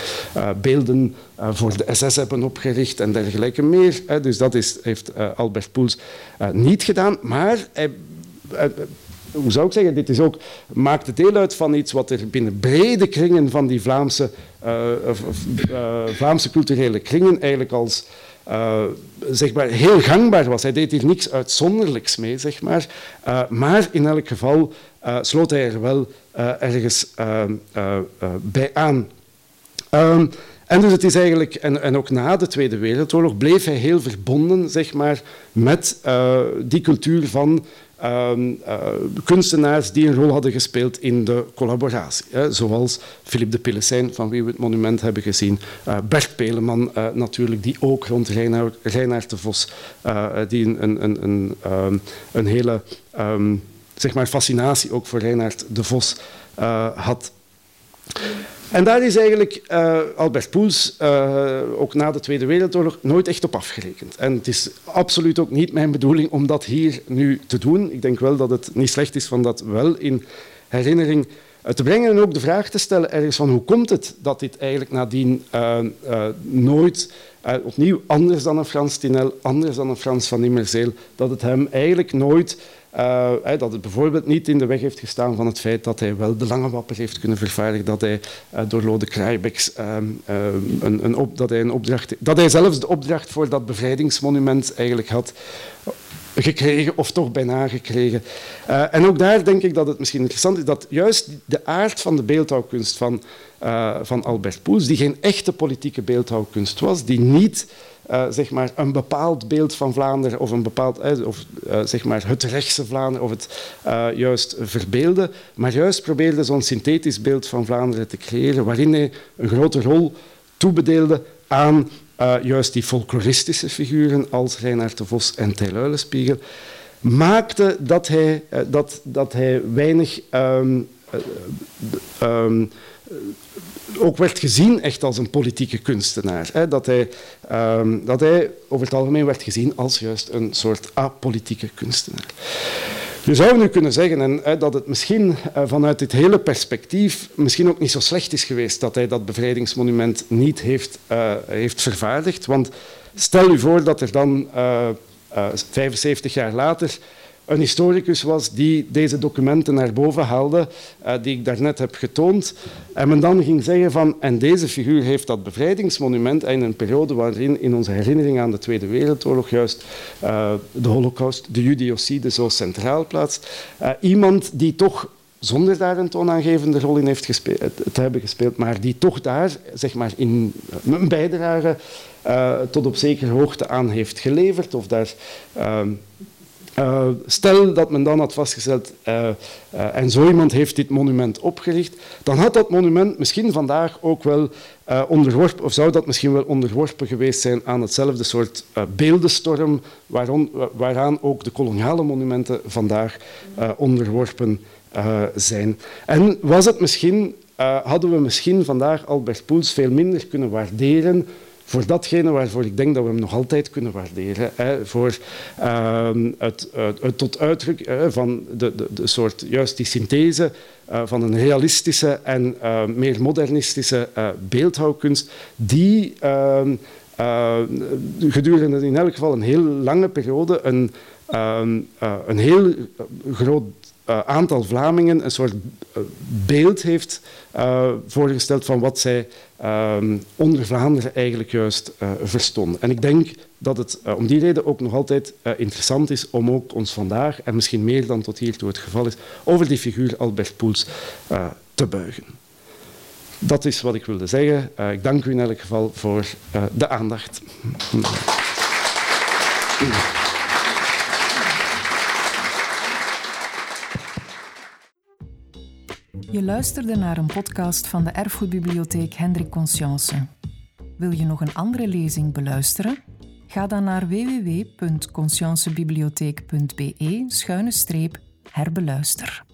beelden voor de SS hebben opgericht en dergelijke meer. Hè. Dus dat is, heeft Albert Poels niet gedaan, maar hij, hoe zou ik zeggen, dit is ook, maakt deel uit van iets wat er binnen brede kringen van die Vlaamse, uh, uh, Vlaamse culturele kringen eigenlijk als zeg maar, heel gangbaar was. Hij deed hier niks uitzonderlijks mee, zeg maar. maar in elk geval sloot hij er wel ergens bij aan. Um, en dus het is eigenlijk, en, en, ook na de Tweede Wereldoorlog, bleef hij heel verbonden zeg maar, met die cultuur van Ehm, eh, kunstenaars die een rol hadden gespeeld in de collaboratie. Hè, zoals Philippe de Pillesijn, van wie we het monument hebben gezien. Uh, Bert Peleman uh, natuurlijk, die ook rond Reinaard de Vos, die een, een, een, een, een hele um, zeg maar fascinatie ook voor Reinaard de Vos had. En daar is eigenlijk uh, Albert Poels, uh, ook na de Tweede Wereldoorlog, nooit echt op afgerekend. En het is absoluut ook niet mijn bedoeling om dat hier nu te doen. Ik denk wel dat het niet slecht is van dat wel in herinnering uh, te brengen en ook de vraag te stellen ergens van hoe komt het dat dit eigenlijk nadien nooit opnieuw anders dan een Frans Tinel, anders dan een Frans van Immerzeel, dat het hem eigenlijk nooit uh, dat het bijvoorbeeld niet in de weg heeft gestaan van het feit dat hij wel de lange wapper heeft kunnen vervaardigen, dat hij uh, door Lode Kraaibeks um, um, een, een op, dat hij een opdracht, dat hij zelfs de opdracht voor dat bevrijdingsmonument eigenlijk had gekregen of toch bijna gekregen. Uh, en ook daar denk ik dat het misschien interessant is dat juist de aard van de beeldhouwkunst van, van Albert Poels, die geen echte politieke beeldhouwkunst was, die niet uh, zeg maar een bepaald beeld van Vlaanderen of, een bepaald, uh, of uh, zeg maar het rechtse Vlaanderen of het juist verbeelden, maar juist probeerde zo'n synthetisch beeld van Vlaanderen te creëren waarin hij een grote rol toebedeelde aan juist die folkloristische figuren als Reinhard de Vos en Tijl Uilenspiegel, maakte dat hij, dat, dat hij weinig um, um, ook werd gezien echt als een politieke kunstenaar. Hè, dat, hij, um, dat hij over het algemeen werd gezien als juist een soort apolitieke kunstenaar. Je zou nu kunnen zeggen en, hè, dat het misschien uh, vanuit dit hele perspectief misschien ook niet zo slecht is geweest dat hij dat bevrijdingsmonument niet heeft, uh, heeft vervaardigd. Want stel u voor dat er dan uh, 75 jaar later een historicus was die deze documenten naar boven haalde, uh, die ik daarnet heb getoond. En men dan ging zeggen van, en deze figuur heeft dat bevrijdingsmonument in een periode waarin in onze herinnering aan de Tweede Wereldoorlog juist uh, de holocaust, de judiocide zo centraal plaatst. Uh, iemand die toch zonder daar een toonaangevende rol in heeft gespeeld, te hebben gespeeld, maar die toch daar zeg maar, in een bijdrage tot op zekere hoogte aan heeft geleverd of daar uh, stel dat men dan had vastgesteld, uh, uh, en zo iemand heeft dit monument opgericht, dan had dat monument misschien vandaag ook wel onderworpen, of zou dat misschien wel onderworpen geweest zijn aan hetzelfde soort beeldenstorm waaraan ook de koloniale monumenten vandaag onderworpen zijn. En was het misschien, hadden we misschien vandaag Albert Poels veel minder kunnen waarderen voor datgene waarvoor ik denk dat we hem nog altijd kunnen waarderen. Hè, voor uh, het, het, tot uitdruk van de, de, de, soort, juist die synthese uh, van een realistische en uh, meer modernistische uh, beeldhouwkunst, die ehm, gedurende in elk geval een heel lange periode een, ehm, een heel groot uh, aantal Vlamingen een soort uh, beeld heeft uh, voorgesteld van wat zij onder Vlaanderen eigenlijk juist verstonden. En ik denk dat het om die reden ook nog altijd interessant is om ook ons vandaag, en misschien meer dan tot hiertoe het geval is, over die figuur Albert Poels te buigen. Dat is wat ik wilde zeggen. ik dank u in elk geval voor de aandacht. Je luisterde naar een podcast van de Erfgoedbibliotheek Hendrik Conscience. Wil je nog een andere lezing beluisteren? Ga dan naar www.consciencebibliotheek.be-herbeluister.